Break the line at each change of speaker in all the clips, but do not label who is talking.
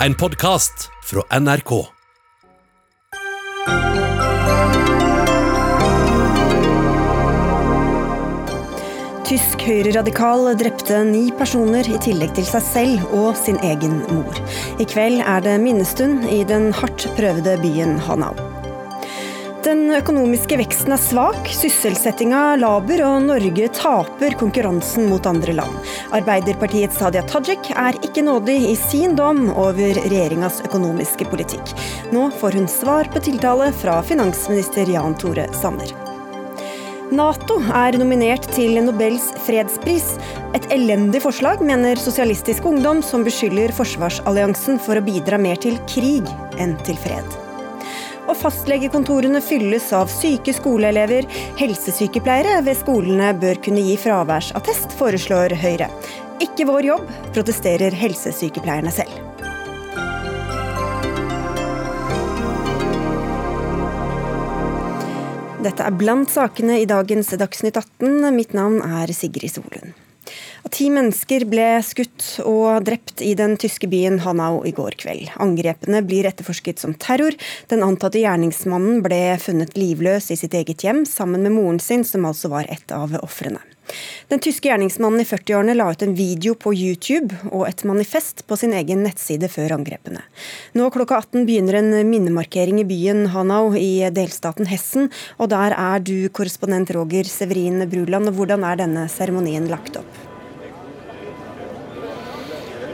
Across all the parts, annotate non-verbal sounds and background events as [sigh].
En podkast fra NRK.
Tysk høyreradikal drepte ni personer i tillegg til seg selv og sin egen mor. I kveld er det minnestund i den hardt prøvede byen Hanau. Den økonomiske veksten er svak, sysselsettinga laber og Norge taper konkurransen mot andre land. Arbeiderpartiets Hadia Tajik er ikke nådig i sin dom over regjeringas økonomiske politikk. Nå får hun svar på tiltale fra finansminister Jan Tore Sanner. Nato er nominert til Nobels fredspris. Et elendig forslag, mener Sosialistisk Ungdom, som beskylder forsvarsalliansen for å bidra mer til krig enn til fred. Og fastlegekontorene fylles av syke skoleelever. Helsesykepleiere ved skolene bør kunne gi fraværsattest, foreslår Høyre. Ikke vår jobb, protesterer helsesykepleierne selv. Dette er blant sakene i dagens Dagsnytt 18. Mitt navn er Sigrid Solund. Ti mennesker ble skutt og drept i den tyske byen Hanau i går kveld. Angrepene blir etterforsket som terror. Den antatte gjerningsmannen ble funnet livløs i sitt eget hjem, sammen med moren sin, som altså var et av ofrene. Den tyske gjerningsmannen i 40-årene la ut en video på YouTube og et manifest på sin egen nettside før angrepene. Nå klokka 18 begynner en minnemarkering i byen Hanau i delstaten Hessen, og der er du korrespondent Roger Severin Bruland. Hvordan er denne seremonien lagt opp?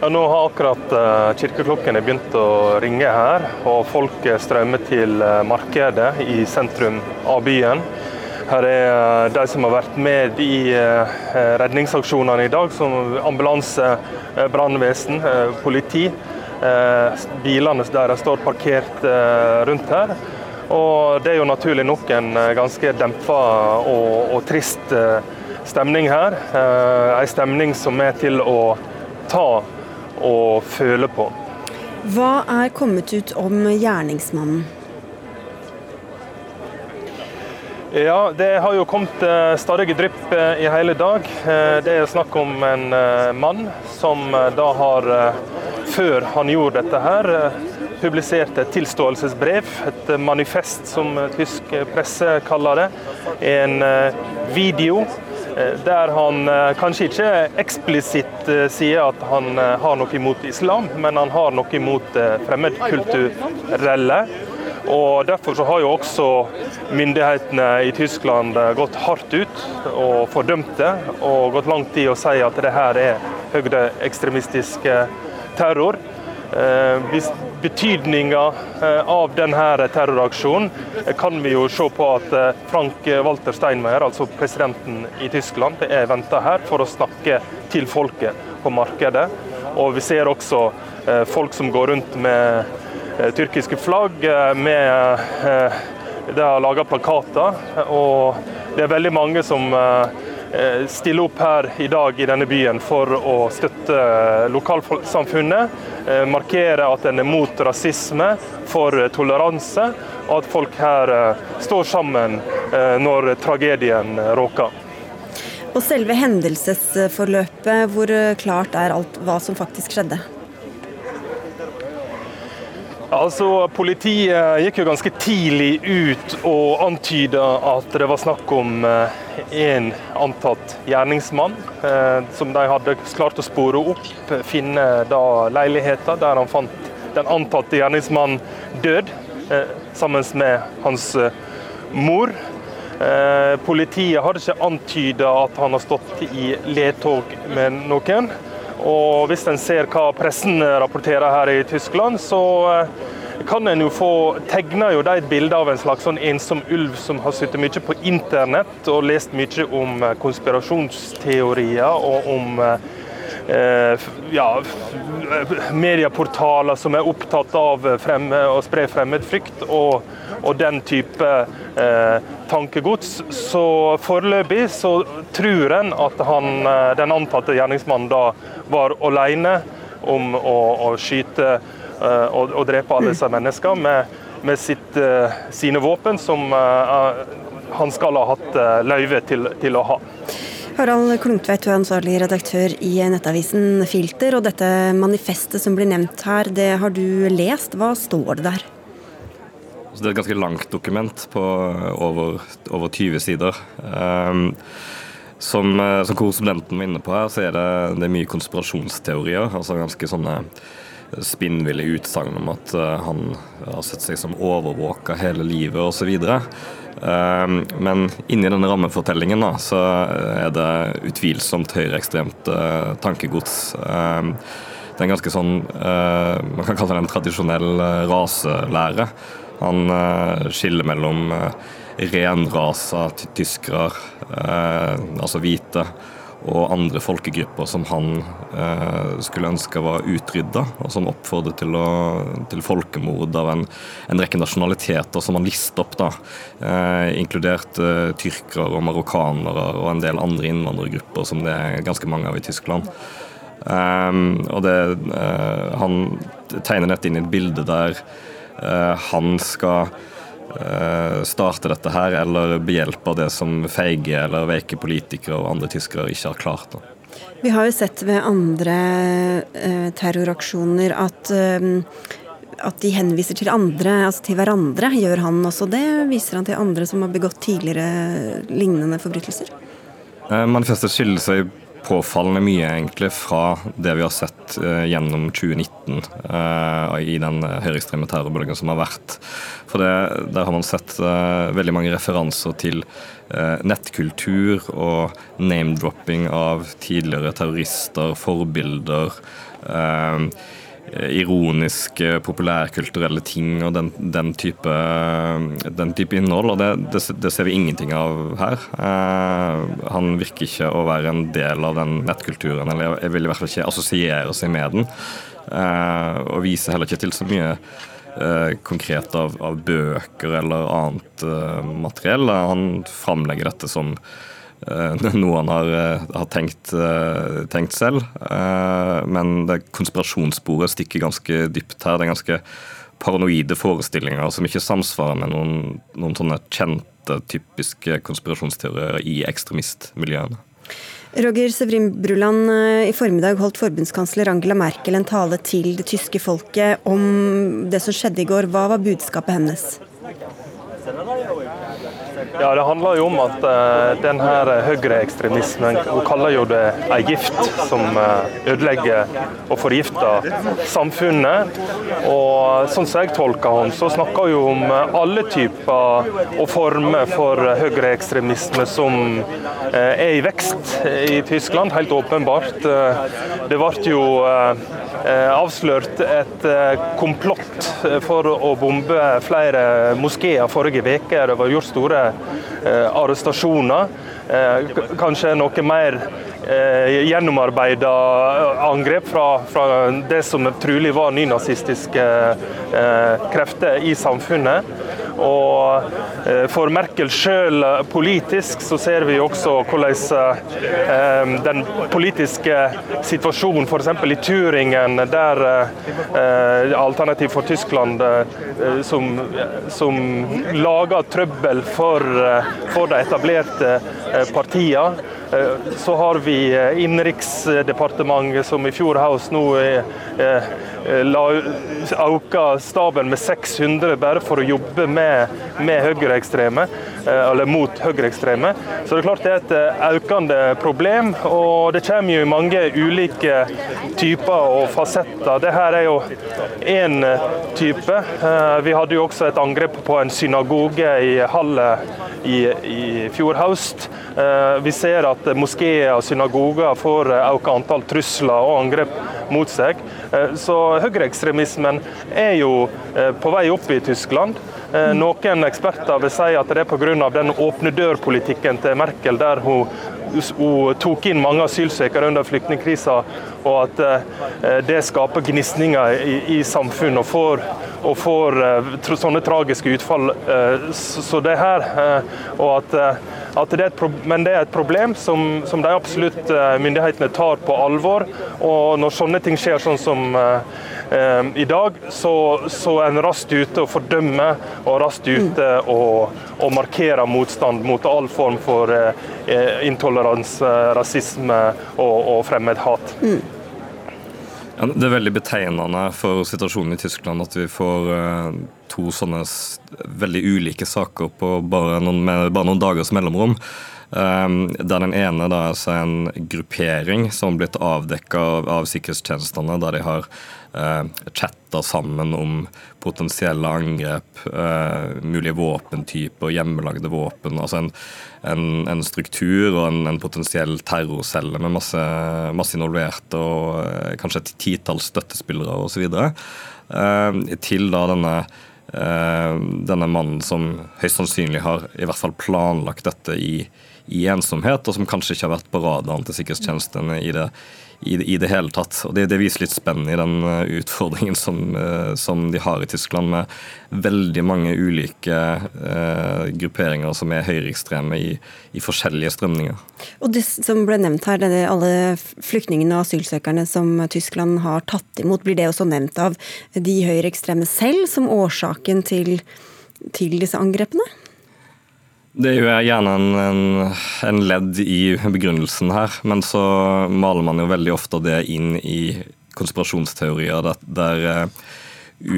Ja, nå har akkurat uh, kirkeklokkene begynt å ringe her, og folk strømmer til uh, markedet i sentrum av byen. Her er uh, de som har vært med i redningsaksjonene i dag, som ambulanse, brannvesen, politi. Bilene deres står parkert rundt her. Og det er jo naturlig nok en ganske dempa og, og trist stemning her. En stemning som er til å ta å føle på.
Hva er kommet ut om gjerningsmannen?
Ja, Det har jo kommet uh, stadige drypp uh, i hele dag. Uh, det er snakk om en mann som da har, før han gjorde dette her, publisert et tilståelsesbrev, et manifest som tysk presse kaller det. En video Eh, der han eh, kanskje ikke eksplisitt eh, sier at han har noe imot islam, men han har noe imot fremmedkulturelle. Og Derfor så har jo også myndighetene i Tyskland gått hardt ut og fordømt det, og gått langt i å si at det her er høyreekstremistisk terror. Betydninga eh, av denne terroraksjonen eh, kan vi jo se på at eh, Frank Walter Steinmeier, altså presidenten i Tyskland, er venta her for å snakke til folket på markedet. Og vi ser også folk som går rundt med tyrkiske flagg. med De har laga plakater. Og det er veldig mange som Eh, stille opp her i dag i denne byen for å støtte lokalsamfunnet. Eh, markere at en er mot rasisme, for toleranse, og at folk her eh, står sammen når tragedien råker.
Og selve hendelsesforløpet, hvor klart er alt hva som faktisk skjedde?
Altså, Politiet gikk jo ganske tidlig ut og antyda at det var snakk om en antatt gjerningsmann, eh, som de hadde klart å spore opp. Finne da leiligheten der han fant den antatte gjerningsmannen død, eh, sammen med hans eh, mor. Politiet hadde ikke antyda at han har stått i ledtog med noen. Og hvis en ser hva pressen rapporterer her i Tyskland, så eh, kan en jo få tegna de et bilde av en slags sånn ensom ulv som har sittet mye på internett og lest mye om eh, konspirasjonsteorier og om eh, ja, medieportaler som er opptatt av å spre fremmedfrykt og, og den type eh, tankegods. Så foreløpig så tror en at han, den antatte gjerningsmannen da var alene om å, å skyte uh, og, og, drepe alle disse menneskene med, med sitt, sine våpen, som han skal ha hatt løyve til, til, å ha.
Harald Klungtveit, du er ansvarlig redaktør i nettavisen Filter. Og dette manifestet som blir nevnt her, det har du lest. Hva står det der?
Det er et ganske langt dokument på over, over 20 sider. Um, som, eh, som korrespondenten var inne på her, så er det, det er mye konspirasjonsteorier. altså ganske sånne spinnville utsagn om at uh, han har sett seg som overvåka hele livet osv. Uh, men inni denne rammefortellingen da, så er det utvilsomt høyreekstremt uh, tankegods. Uh, det er en ganske sånn Man kan kalle det en tradisjonell raselære. Han skiller mellom renrasa tyskere, altså hvite, og andre folkegrupper som han eh, skulle ønske var utrydda, og som oppfordret til, å, til folkemord av en, en, rekke nasjonaliteter som han listet opp, da, eh, inkludert eh, tyrkere og marokkanere og en del andre innvandrergrupper som det er ganske mange av i Tyskland. Um, og det, Han tegner dette inn i et bilde der han skal Eh, starte dette her, eller behjelpe det som feige eller veike politikere og andre tyskere ikke har klart. Da.
Vi har jo sett ved andre eh, terroraksjoner at, eh, at de henviser til andre, altså til hverandre. Gjør han også det? Viser han til andre som har begått tidligere lignende forbrytelser?
Eh, manifestet skiller seg påfallende mye egentlig fra det vi har sett uh, gjennom 2019 uh, eh, i den høyreekstreme terrorbølgen som har vært. For det, Der har man sett uh, veldig mange referanser til nettkultur og name-dropping av tidligere terrorister, forbilder. Eh, ironiske, populærkulturelle ting og den, den, type, den type, innhold. og det, det, det, ser vi ingenting av her. Eh, han virker ikke å være en del av den nettkulturen, eller jeg vil i hvert fall ikke assosiere seg med den. Eh, og viser heller ikke til så mye eh, konkret av, av, bøker eller annet eh, materiell. Han framlegger dette som Eh, noe han har, eh, har tenkt, eh, tenkt, selv. Men det konspirasjonssporet stikker ganske dypt her. Det er ganske paranoide forestillinger som ikke samsvarer med noen, noen sånne kjente, typiske konspirasjonsteorier i ekstremistmiljøene.
Roger Sevrin Bruland, i formiddag holdt forbundskansler Angela Merkel en tale til det tyske folket om det som skjedde i går. Hva var budskapet hennes?
Ja, Det handler jo om at uh, den her høyreekstremismen Hun kaller jo det ei gift som uh, ødelegger og forgifter samfunnet. Og Sånn som jeg tolker henne, så snakker hun om alle typer og former for høyreekstremisme som er i vekst i Tyskland, helt åpenbart. det ble jo avslørt et komplott for å bombe flere moskeer forrige uke. Det var gjort store Eh, arrestasjoner. Eh, kanskje noe mer eh, gjennomarbeida angrep fra, fra, det som trolig var nynazistiske krefter i samfunnet. Og eh, for Merkel sjøl politisk så ser vi også hvordan eh, den politiske situasjonen f.eks. i Turingen, der eh, Alternativ for Tyskland som, som lager trøbbel for, for de etablerte partiene. Så har vi Innenriksdepartementet som i fjor høst nå øka staben med 600 bare for å jobbe med med, høyreekstreme, eh, eller mot høyreekstreme. Så det er klart det er et eh, økende problem, og det kommer jo mange ulike typer og fasetter. Det her er jo én eh, type. Vi hadde jo også et angrep på en synagoge i Halle i, i fjor høst. Vi ser at moskeer og synagoger får økt antall trusler og angrep mot seg. Så høyreekstremismen er jo på vei opp i Tyskland. Eh, noen eksperter vil si at det er pga. den åpne dør-politikken til Merkel, der hun, hun tok inn mange asylsøkere under flyktningkrisa, og at eh, det skaper gnisninger i, i samfunnet og får, og får eh, sånne tragiske utfall. Så det her, og at det et, Men det er et problem som, som de absolutt myndighetene tar på alvor. Og når sånne ting skjer, sånn som Eh, I dag så, så er en raskt ute og fordømmer og raskt ute og, og markerer motstand mot all form for eh, intoleranse, rasisme og, og fremmedhat. Mm.
Det er veldig betegnende for situasjonen i Tyskland at vi får uh, to sånne veldig ulike saker på bare noen, bare noen dagers mellomrom. Um, der den ene da er en gruppering som har blitt avdekka av, av, sikkerhetstjenestene, der de har eh, chatta sammen om potensielle angrep, eh, mulige våpentyper, hjemmelagde våpen. altså en, en, en struktur og en, en, potensiell terrorcelle med masse, masse involverte og eh, kanskje et titalls støttespillere osv. Eh, til da denne denne mannen som høyst sannsynlig har i hvert fall planlagt dette i i ensomhet, og som kanskje ikke har vært på radaren til sikkerhetstjenestene i det, i i det hele tatt. Og det, det, viser litt spenn i den eh, utfordringen som, eh, som, de har i Tyskland, med veldig mange ulike eh, grupperinger som er høyreekstreme i, i, forskjellige strømninger.
Og det som ble nevnt her, det alle flyktningene og asylsøkerne som Tyskland har tatt imot, blir det også nevnt av de høyreekstreme selv som årsaken til, til disse angrepene?
Det er jo gjerne en, en, en, ledd i begrunnelsen her, men så maler man jo veldig ofte det inn i konspirasjonsteorier der, der eh,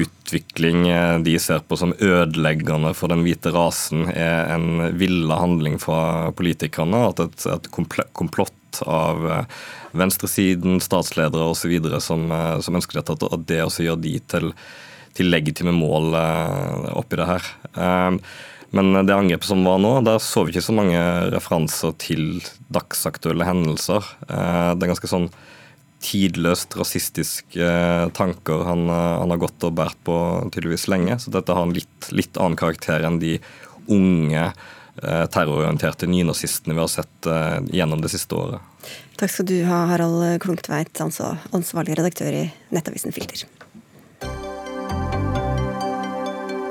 utvikling eh, de ser på som ødeleggende for den hvite rasen, er en villa handling fra politikerne. At et, et komplott av eh, venstresiden, statsledere osv. Som, som ønsker dette, at det også gjør de til, til legitime mål oppi det her. Men det angrepet som var nå, der så vi ikke så mange referanser til dagsaktuelle hendelser. Eh, det er ganske sånn tidløst rasistiske eh, tanker han, eh, han, har gått og båret på tydeligvis lenge. Så dette har en litt, litt annen karakter enn de unge terrororienterte nynazistene vi har sett gjennom det siste året.
Takk skal du ha, Harald Klungtveit, ansvarlig redaktør i nettavisen Filter.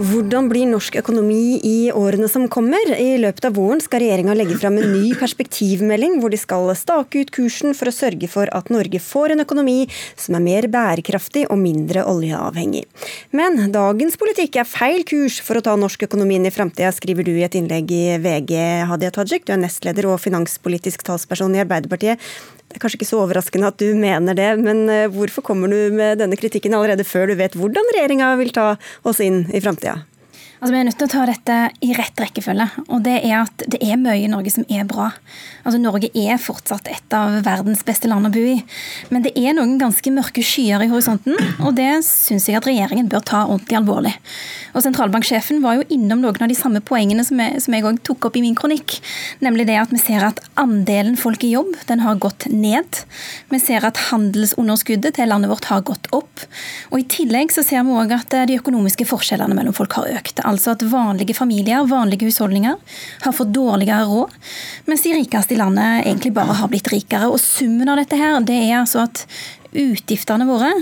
Hvordan blir norsk økonomi i årene som kommer? I løpet av våren skal regjeringa legge fram en ny perspektivmelding, hvor de skal stake ut kursen for å sørge for at Norge får en økonomi som er mer bærekraftig og mindre oljeavhengig. Men dagens politikk er feil kurs for å ta norsk økonomi inn i framtida, skriver du i et innlegg i VG, Hadia Tajik. Du er nestleder og finanspolitisk talsperson i Arbeiderpartiet. Det er kanskje ikke så overraskende at du mener det, men eh, hvorfor kommer du med denne kritikken allerede før du vet hvordan regjeringa vil ta oss inn i framtida?
Altså, vi er nødt til å ta dette i rett rekkefølge. og Det er at det er mye i Norge som er bra. Altså, Norge er fortsatt et av verdens beste land å bo i. Men det er noen ganske mørke skyer i horisonten, og det syns jeg at regjeringen bør ta ordentlig alvorlig. Og Sentralbanksjefen var jo innom noen av de samme poengene som jeg, som tok opp i min kronikk. Nemlig det at vi ser at andelen folk i jobb den har gått ned. Vi ser at handelsunderskuddet til landet vårt har gått opp. Og I tillegg så ser vi òg at de økonomiske forskjellene mellom folk har økt. Altså at vanlige familier, vanlige husholdninger, har fått dårligere råd, mens de rikeste i landet egentlig bare har blitt rikere. Og summen av dette her, det er altså at utgiftene våre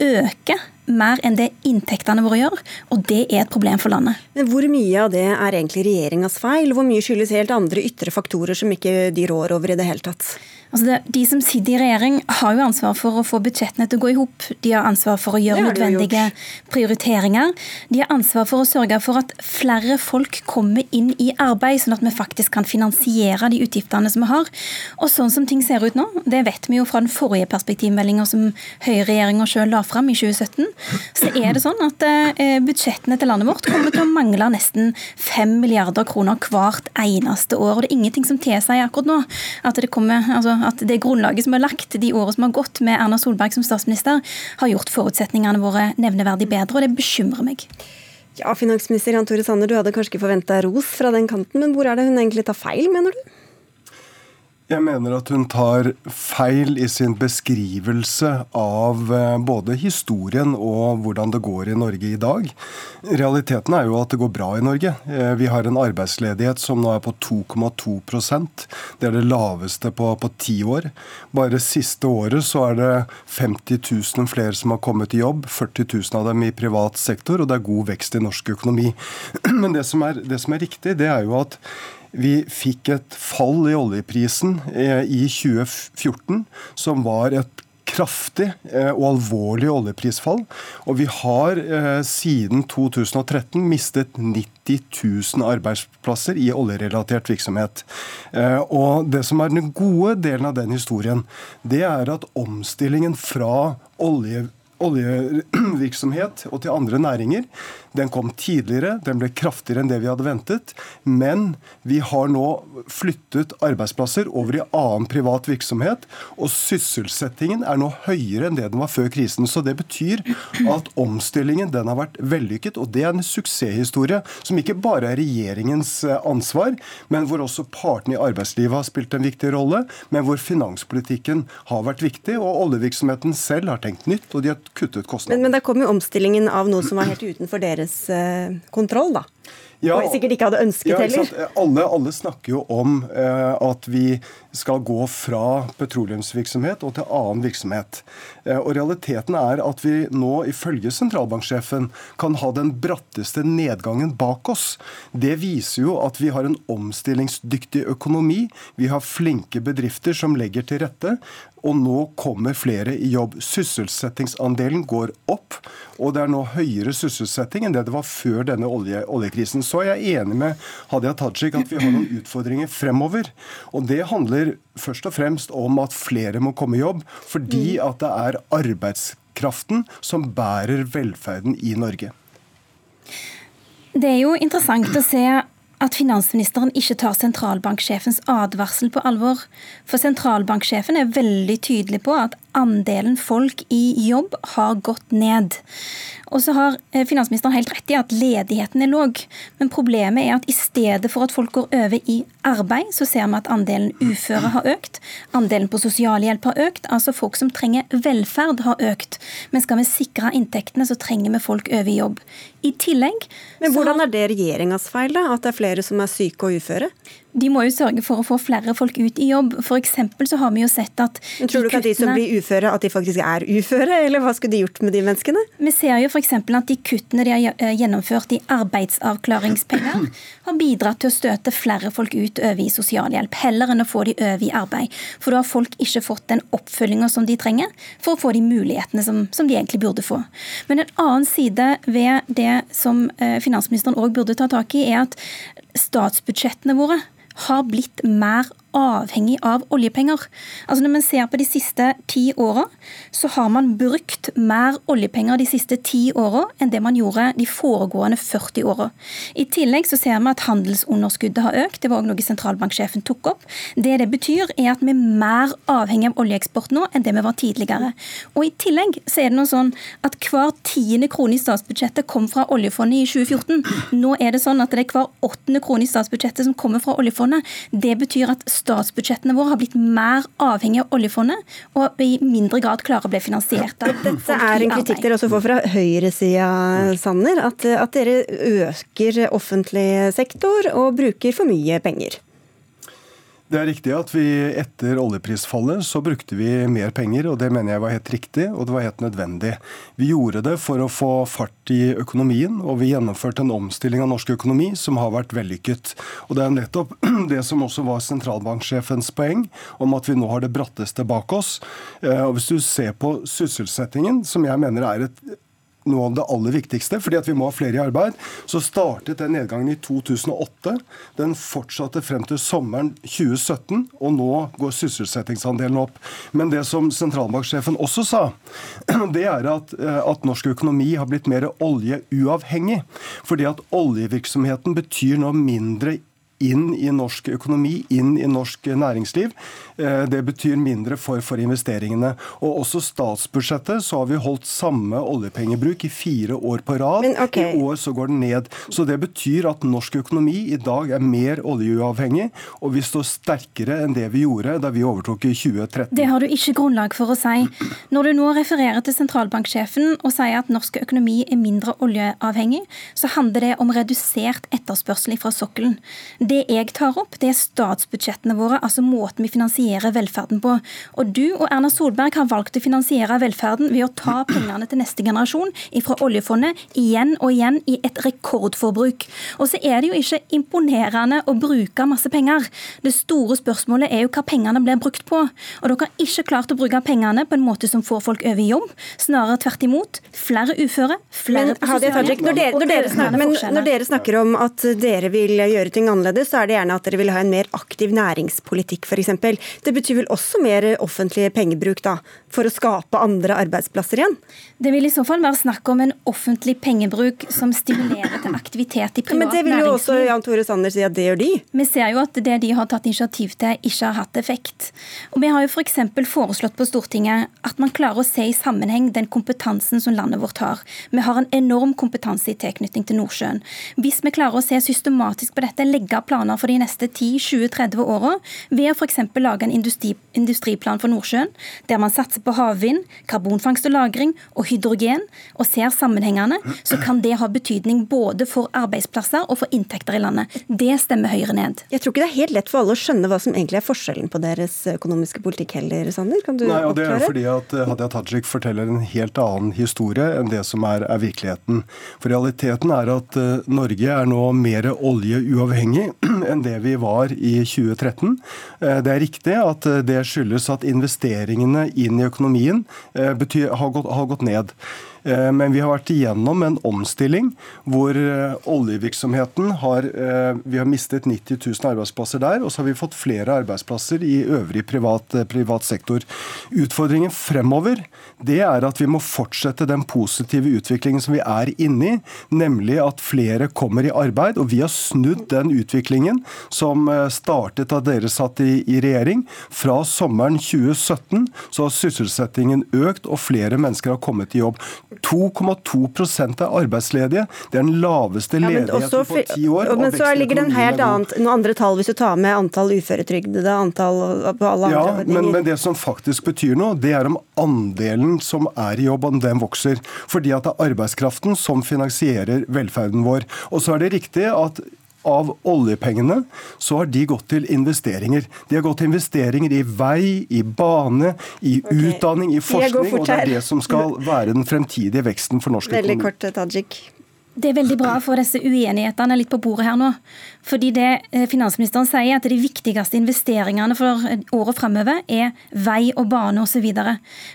øker mer enn det inntektene våre gjør, og det er et problem for landet.
Men Hvor mye av det er egentlig regjeringas feil? Hvor mye skyldes helt andre ytre faktorer som ikke de rår over i det hele tatt?
Altså det, de som sitter i regjering, har jo ansvar for å få budsjettene til å gå i hop. De har ansvar for å gjøre nødvendige prioriteringer. De har ansvar for å sørge for at flere folk kommer inn i arbeid, sånn at vi faktisk kan finansiere de utgiftene som vi har. Og sånn som ting ser ut nå, det vet vi jo fra den forrige perspektivmeldinga som høyreregjeringa sjøl la fram i 2017, så er det sånn at eh, budsjettene til landet vårt kommer til å mangle nesten 5 milliarder kroner hvert eneste år. Og det er ingenting som tilsier akkurat nå at det kommer altså at det grunnlaget som er lagt de årene som har gått med Erna Solberg som statsminister, har gjort forutsetningene våre nevneverdig bedre, og det bekymrer meg.
Ja, Finansminister Jan Tore Sanner, du hadde kanskje ikke forventa ros fra den kanten, men hvor er det hun egentlig tar feil, mener du?
Jeg mener at hun tar feil i sin beskrivelse av eh, både historien og hvordan det går i Norge i dag. Realiteten er jo at det går bra i Norge. Eh, vi har en arbeidsledighet som nå er på 2,2% Det er det laveste på, på ti år. Bare siste året så er det 50 000 flere som har kommet i jobb. 40 000 av dem i privat sektor, og det er god vekst i norsk økonomi. [clears throat] Men det som er, det som er riktig, det er jo at vi fikk et fall i oljeprisen eh, i 2014 som var et kraftig eh, og alvorlig oljeprisfall. Og vi har eh, siden 2013 mistet 90 000 arbeidsplasser i oljerelatert virksomhet. Og det som er den gode delen av den historien, det er at omstillingen fra olje oljevirksomhet og til andre næringer. Den kom tidligere, den ble kraftigere enn det vi hadde ventet. Men vi har nå flyttet arbeidsplasser over i annen privat virksomhet. Og sysselsettingen er nå høyere enn det den var før krisen. Så det betyr at omstillingen den har vært vellykket. Og det er en suksesshistorie som ikke bare er regjeringens eh, ansvar, men hvor også partene i arbeidslivet har spilt en viktig rolle. Men hvor finanspolitikken har vært viktig, og oljevirksomheten selv har tenkt nytt. og de har kuttet kostnader.
Men, men der kom jo omstillingen av noe som var helt utenfor deres eh, kontroll, da. Ja, og sikkert ikke hadde ønsket ja, heller.
Alle, alle, snakker jo om eh, at vi skal gå fra petroleumsvirksomhet og til annen virksomhet. Eh, og Realiteten er at vi nå, ifølge sentralbanksjefen, kan ha den bratteste nedgangen bak oss. Det viser jo at vi har en omstillingsdyktig økonomi. Vi har flinke bedrifter som legger til rette og nå kommer flere i jobb. Sysselsettingsandelen går opp, og det er nå høyere sysselsetting enn det det var før denne olje, oljekrisen. Så er jeg enig med Hadia Tajik at vi har noen utfordringer fremover. Og det handler først og fremst om at flere må komme i jobb, fordi mm. at det er arbeidskraften som bærer velferden i Norge.
Det er jo interessant å se at finansministeren ikke tar sentralbanksjefens advarsel på alvor. For sentralbanksjefen er veldig tydelig på at andelen folk i jobb har gått ned. Og så har eh, finansministeren helt rett i at ledigheten er låg. Men problemet er at i stedet for at folk går over i arbeid, så ser vi at andelen uføre har økt. Andelen på sosialhjelp har økt. Altså folk som trenger velferd, har økt. Men skal vi sikre inntektene, så trenger vi folk over i jobb. I tillegg
Men hvordan er det regjeringas feil, da? At det er flere som er syke og uføre?
De må jo sørge for å få flere folk ut i jobb. For så har vi jo sett at
Men Tror du ikke at de som blir uføre, at de faktisk er uføre? Eller hva skulle de gjort med de menneskene?
Vi ser jo f.eks. at de kuttene de har eh, gjennomført i arbeidsavklaringspenger, [clears throat] har bidratt til å støte flere folk ut over i sosialhjelp, heller enn å få de over i arbeid. For da har folk ikke fått den oppfølginga som de trenger for å få de mulighetene som, som, de egentlig burde få. Men en annen side ved det som eh, finansministeren òg burde ta tak i, er at statsbudsjettene våre har blitt mer avhengig av oljepenger. Altså Når man ser på de siste ti åra, så har man brukt mer oljepenger de siste ti åra enn det man gjorde de foregående 40 åra. I tillegg så ser vi at handelsunderskuddet har økt. Det var òg noe sentralbanksjefen tok opp. Det det betyr, er at vi er mer avhengig av oljeeksport nå enn det vi var tidligere. Og I tillegg så er det noe sånn at hver tiende krone i statsbudsjettet kom fra oljefondet i 2014. Nå er det sånn at det er hver åttende krone i statsbudsjettet som kommer fra oljefondet. Det betyr at statsbudsjettene våre har blitt mer avhengig av oljefondet, og i mindre grad klarer å bli finansiert av
Dette er en kritikk dere også får fra høyresida, Sanner. At, at dere øker offentlig sektor og bruker for mye penger.
Det er riktig at vi etter oljeprisfallet så brukte vi mer penger, og det mener jeg var helt riktig og det var helt nødvendig. Vi gjorde det for å få fart i økonomien, og vi gjennomførte en omstilling av norsk økonomi som har vært vellykket. Og det er nettopp [clears throat] det som også var sentralbanksjefens poeng, om at vi nå har det bratteste bak oss. Eh, og hvis du ser på sysselsettingen, som jeg mener er et noe av det aller viktigste, fordi at vi må ha flere i arbeid, så startet den nedgangen i 2008. Den fortsatte frem til sommeren 2017, og nå går sysselsettingsandelen opp. Men det som sentralbanksjefen også sa, [clears throat] det er at, eh, at norsk økonomi har blitt mer oljeuavhengig. Fordi at oljevirksomheten betyr nå mindre inn i norsk økonomi, inn i norsk næringsliv. Eh, det betyr mindre for, for investeringene. Og også statsbudsjettet så har vi holdt samme oljepengebruk i fire år på rad.
Men, okay.
I år så går den ned. Så det betyr at norsk økonomi i dag er mer oljeuavhengig, og vi står sterkere enn det vi gjorde da vi overtok i 2013.
Det har du ikke grunnlag for å si. Når du nå refererer til sentralbanksjefen og sier at norsk økonomi er mindre oljeavhengig, så handler det om redusert etterspørsel fra sokkelen. Det jeg tar opp, det er statsbudsjettene våre, altså måten vi finansierer velferden på. Og du og Erna Solberg har valgt å finansiere velferden ved å ta pengene til neste generasjon fra oljefondet igjen og igjen i et rekordforbruk. Og så er det jo ikke imponerende å bruke masse penger. Det store spørsmålet er jo hva pengene blir brukt på. Og dere har ikke klart å bruke pengene på en måte som får folk over i jobb. Snarere tvert imot. Flere uføre, flere
men, på sosialhjelp. Når, når, når, dere snakker om at dere vil gjøre ting annerledes, så er det gjerne at dere vil ha en mer aktiv næringspolitikk f.eks. Det betyr vel også mer offentlig pengebruk da, for å skape andre arbeidsplasser igjen?
Det vil i så fall være snakk om en offentlig pengebruk som stimulerer til aktivitet i privat næringsliv.
Men det vil jo også Jan Tore Sanner si at det gjør de.
Vi ser jo at det de har tatt initiativ til, ikke har hatt effekt. Og Vi har jo f.eks. For foreslått på Stortinget at man klarer å se i sammenheng den kompetansen som landet vårt har. Vi har en enorm kompetanse i tilknytning til Nordsjøen. Hvis vi klarer å se systematisk på dette, legge planer for de neste 10-20-30 åra ved å f.eks. lage en industri, industriplan for Nordsjøen, der man satser på havvind, karbonfangst og -lagring og hydrogen, og ser sammenhengene, så kan det ha betydning både for arbeidsplasser og for inntekter i landet. Det stemmer Høyre ned.
Jeg tror ikke det er helt lett for alle å skjønne hva som egentlig er forskjellen på deres økonomiske politikk heller, Sander? Kan du
Nei,
og
Det er fordi at eh, Hadia Tajik forteller en helt annen historie enn det som er, er virkeligheten. For realiteten er at uh, Norge er nå mer oljeuavhengig [clears throat] enn det vi var i 2013. Uh, det er riktig at uh, det skyldes at investeringene inn i økonomien betyr, har, gått, har gått ned. Eh, men vi har vært igjennom en omstilling hvor eh, oljevirksomheten har eh, Vi har mistet 90 000 arbeidsplasser der, og så har vi fått flere arbeidsplasser i øvrig privat, privat sektor. Utfordringen fremover det er at vi må fortsette den positive utviklingen som vi er inne i, nemlig at flere kommer i arbeid. Og vi har snudd den utviklingen som startet da dere satt i, i regjering. Fra sommeren 2017 så har sysselsettingen økt, og flere mennesker har kommet i jobb. 2,2 er arbeidsledige. Det er den laveste ja, ledigheten på ti år.
Men så ligger det en helt annet, noen andre tall hvis du tar med antall uføretrygdede, antall på alle
ja,
andre
ordninger. Men, men, det som faktisk betyr noe, det er om andelen som er i jobb, om den vokser. Fordi at det er arbeidskraften som finansierer velferden vår. Og så er det riktig at av oljepengene, så har de gått til investeringer. De har gått til investeringer i vei, i bane, i okay. utdanning, i forskning. Og det er det som skal være den fremtidige veksten for norsk
økonomi.
Veldig
kort, Tajik.
Det er veldig bra å få disse uenighetene litt på bordet her nå. Fordi det eh, finansministeren sier, at de viktigste investeringene for året framover er vei og bane osv.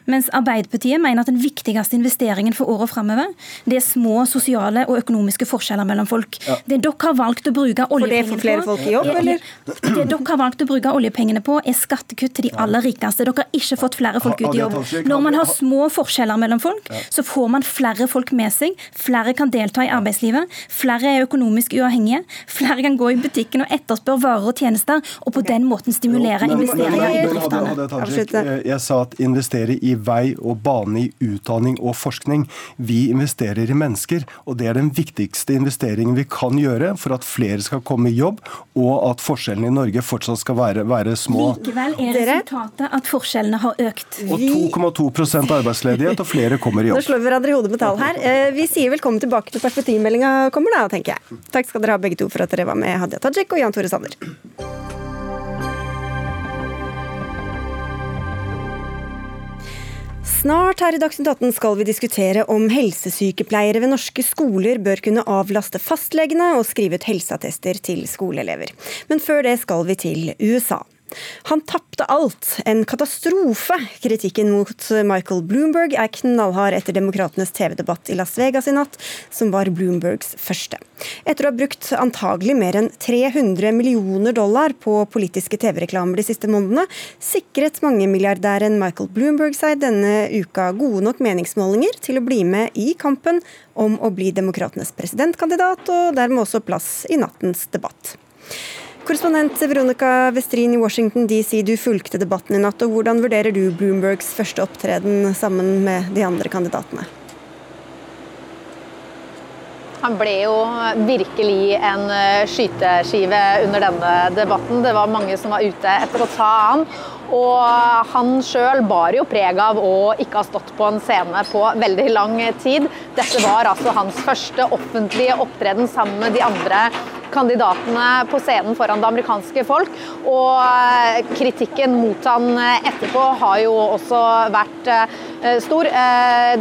Mens Arbeiderpartiet mener at den viktigste investeringen for året framover, det er små sosiale og økonomiske forskjeller mellom folk. Ja. Det dere har valgt å bruke oljepengene
på For det får flere folk i jobb, eller?
Det dere har valgt å bruke oljepengene på, er skattekutt til de aller rikeste. Dere har ikke fått flere folk ut i jobb. Når man har små forskjeller mellom folk, så får man flere folk med seg. Flere kan delta i arbeidslivet. Flere er økonomisk uavhengige. Flere kan gå i butikken og etterspørre varer og tjenester, og på den måten stimulere investeringer i bedriftene.
Jeg sa at investere i vei og bane, i utdanning og forskning. Vi investerer i mennesker, og det er den viktigste investeringen vi kan gjøre for at flere skal komme i jobb, og at forskjellene i Norge fortsatt skal være, være små.
Likevel er resultatet at forskjellene har økt.
Og 2,2% arbeidsledighet, og flere kommer i jobb.
Nå slår vi hverandre i hodet med tall her. Eh, vi sier velkommen tilbake til perspektiv perspektivmeldinga kommer, da, tenker jeg. Takk skal dere ha begge to for at dere var med, Hadia Tajik og Jan Tore Sanner. Snart her i Dagsnytt 18 skal vi diskutere om helsesykepleiere ved norske skoler bør kunne avlaste fastlegene og skrive ut helseattester til skoleelever. Men før det skal vi til USA. Han tapte alt. En katastrofe. Kritikken mot Michael Bloomberg er knallhard etter demokratenes TV-debatt i Las Vegas i natt, som var Bloombergs første. Etter å ha brukt antagelig mer enn 300 millioner dollar på politiske TV-reklamer de siste månedene, sikret mangemilliardæren Michael Bloomberg seg denne uka gode nok meningsmålinger til å bli med i kampen om å bli demokratenes presidentkandidat, og dermed også plass i nattens debatt. Korrespondent Veronica Westrin i Washington DC, du fulgte debatten i natt. og Hvordan vurderer du Bloombergs første opptreden sammen med de andre kandidatene?
Han ble jo virkelig en eh, skyteskive under denne debatten. Det var mange som var ute etter å ta han. Og han sjøl bar jo preg av å ikke ha stått på en scene på veldig lang tid. Dette var altså hans første offentlige opptreden sammen med de andre kandidatene på scenen foran det amerikanske folk. Og eh, kritikken mot han eh, etterpå har jo også vært eh, stor.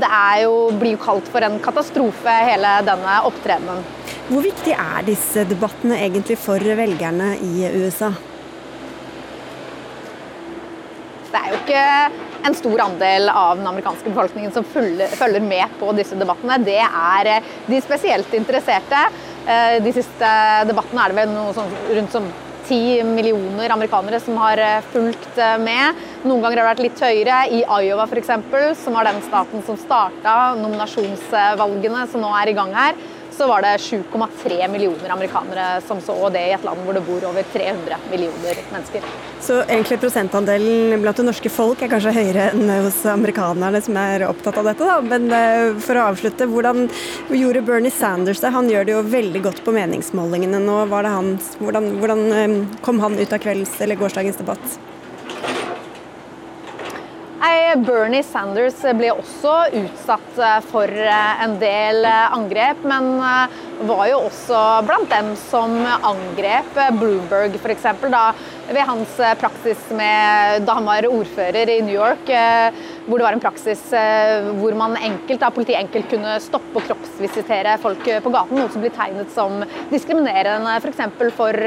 Det jo, blir jo kalt for en katastrofe, hele denne opptredenen.
Hvor viktig er disse debattene egentlig for velgerne i USA?
Det er jo ikke en stor andel av den amerikanske befolkningen som følger med på disse debattene. Det er de spesielt interesserte. Eh, de siste debattene er det vel noe sånn, rundt som ti millioner amerikanere som har eh, fulgt eh, med. Noen ganger har det vært litt høyere. I Iowa f.eks., som var den staten som starta nominasjonsvalgene som nå er i gang her, så var det 7,3 millioner amerikanere som så det i et land hvor det bor over 300 millioner mennesker.
Så egentlig prosentandelen blant det norske folk er kanskje høyere enn hos amerikanerne som er opptatt av dette, da. Men eh, for å avslutte, hvordan gjorde Bernie Sanders det? Han gjør det jo veldig godt på meningsmålingene nå. Hvordan, hvordan eh, kom han ut av kvelds eller gårsdagens debatt?
Bernie Sanders ble også utsatt eh, for eh, en del eh, angrep, men var jo også blant dem som angrep Bloomberg f.eks. ved hans praksis med, da han var ordfører i New York, hvor det var en praksis hvor man enkelt, da, politiet enkelt kunne stoppe og kroppsvisitere folk på gaten, noe som blir tegnet som diskriminerende f.eks. for, for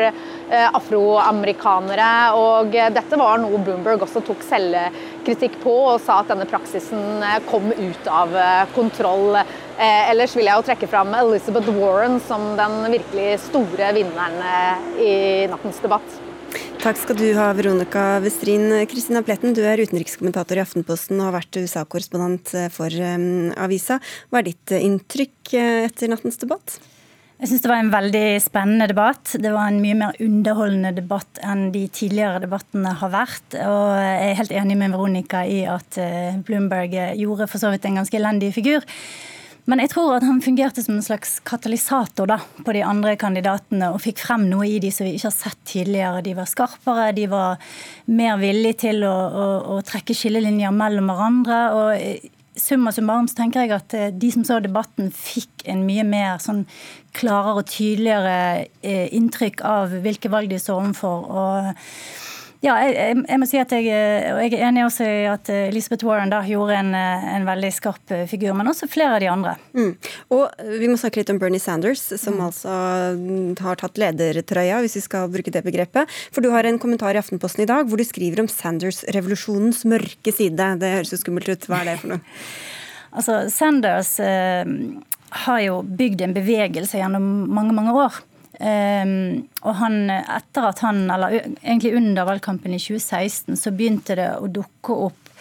afroamerikanere. Og dette var noe Bloomberg også tok selvkritikk på og sa at denne praksisen eh, kom ut av eh, kontroll. Eh, ellers vil jeg jo trekke fram Elizabeth Warren som den virkelig store vinneren i nattens debatt.
Takk skal du ha, Veronica Westrin. Kristina Pletten, du er utenrikskommentator i Aftenposten og har vært USA-korrespondent for avisa. Hva er ditt inntrykk etter nattens debatt?
Jeg syns det var en veldig spennende debatt. Det var en mye mer underholdende debatt enn de tidligere debattene har vært. Og jeg er helt enig med Veronica i at eh, Bloomberg gjorde for så vidt en ganske elendig figur. Men jeg tror at han fungerte som en slags katalysator da, på de andre kandidatene og fikk frem noe i de som vi ikke har sett tidligere. De var skarpere, de var mer villige til å, å, å trekke skillelinjer mellom hverandre. og summa summarum så tenker jeg at eh, de som så debatten, fikk en mye mer sånn klarere og tydeligere eh, inntrykk av hvilke valg de står overfor. og ja, jeg, jeg, må si at jeg, jeg er enig også i at Elizabeth Warren da gjorde en, en veldig skarp figur, men også flere av de andre. Mm.
Og Vi må snakke litt om Bernie Sanders, som mm. altså har tatt ledertrøya, hvis vi skal bruke det begrepet. For du har en kommentar i Aftenposten i dag hvor du skriver om Sanders-revolusjonens mørke side. Det høres jo skummelt ut. Hva er det for noe? [laughs]
altså, Sanders eh, har jo bygd en bevegelse gjennom mange, mange år. Um, og han, etter at han, eller egentlig under valgkampen i 2016, så begynte det å dukke opp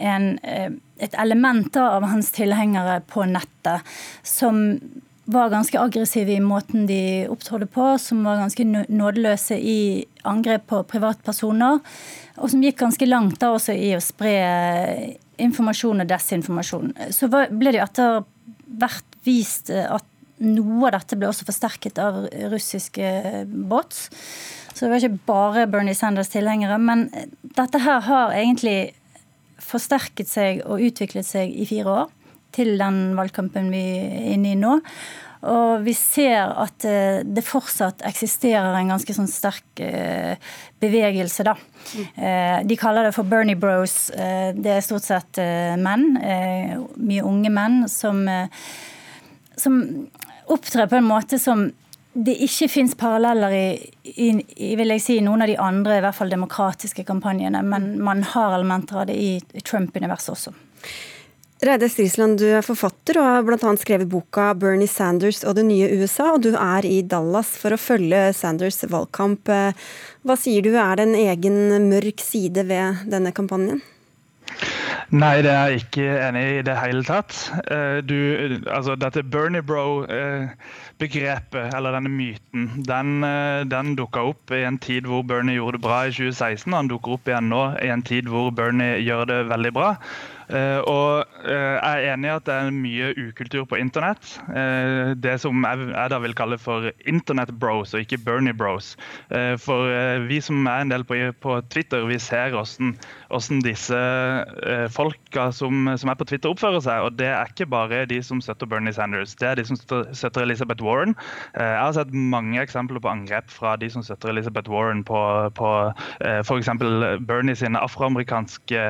en, eh, et element av hans tilhengere på nettet som var ganske aggressive i måten de opptrådte på, som var ganske nådeløse i angrep på privatpersoner, og som gikk ganske langt da også i å spre informasjon og desinformasjon. Så ble det etter hvert vist at noe av dette ble også forsterket av russiske bots. Så det var ikke bare Bernie Sanders tilhengere. Men dette her har egentlig forsterket seg og utviklet seg i fire år. Til den valgkampen vi er inne i nå. Og vi ser at eh, det fortsatt eksisterer en ganske sånn sterk eh, bevegelse, da. Mm. De kaller det for Bernie Bros. Det er stort sett menn, mye unge menn, som, som opptrer på en måte som det ikke fins paralleller i, i, vil jeg si, noen av de andre i hvert fall demokratiske kampanjene, men man har elementer av det i, Trump-universet også.
Reide Strisland, du er forfatter og har bl.a. skrevet boka 'Bernie Sanders og det nye USA'. og Du er i Dallas for å følge Sanders valgkamp. Hva sier du er det en egen mørk side ved denne kampanjen?
Nei, det er jeg ikke enig i det hele tatt. Du, altså, dette Bernie Bro-begrepet, eller denne myten, den, den dukka opp i en tid hvor Bernie gjorde det bra i 2016. Han dukker opp igjen nå i en tid hvor Bernie gjør det veldig bra. Og Jeg er enig i at det er mye ukultur på internett. Det som jeg, jeg, da vil kalle for internett bros, og ikke Bernie bros. for vi som er en del på, på Twitter, vi ser hvordan, hvordan disse folka som, som, er på Twitter, oppfører seg. Og det er ikke bare de som støtter Bernie Sanders, det er de som støtter Elizabeth Warren. jeg har sett mange eksempler på angrep fra de som støtter Elizabeth Warren på, på f.eks. Bernie sine afroamerikanske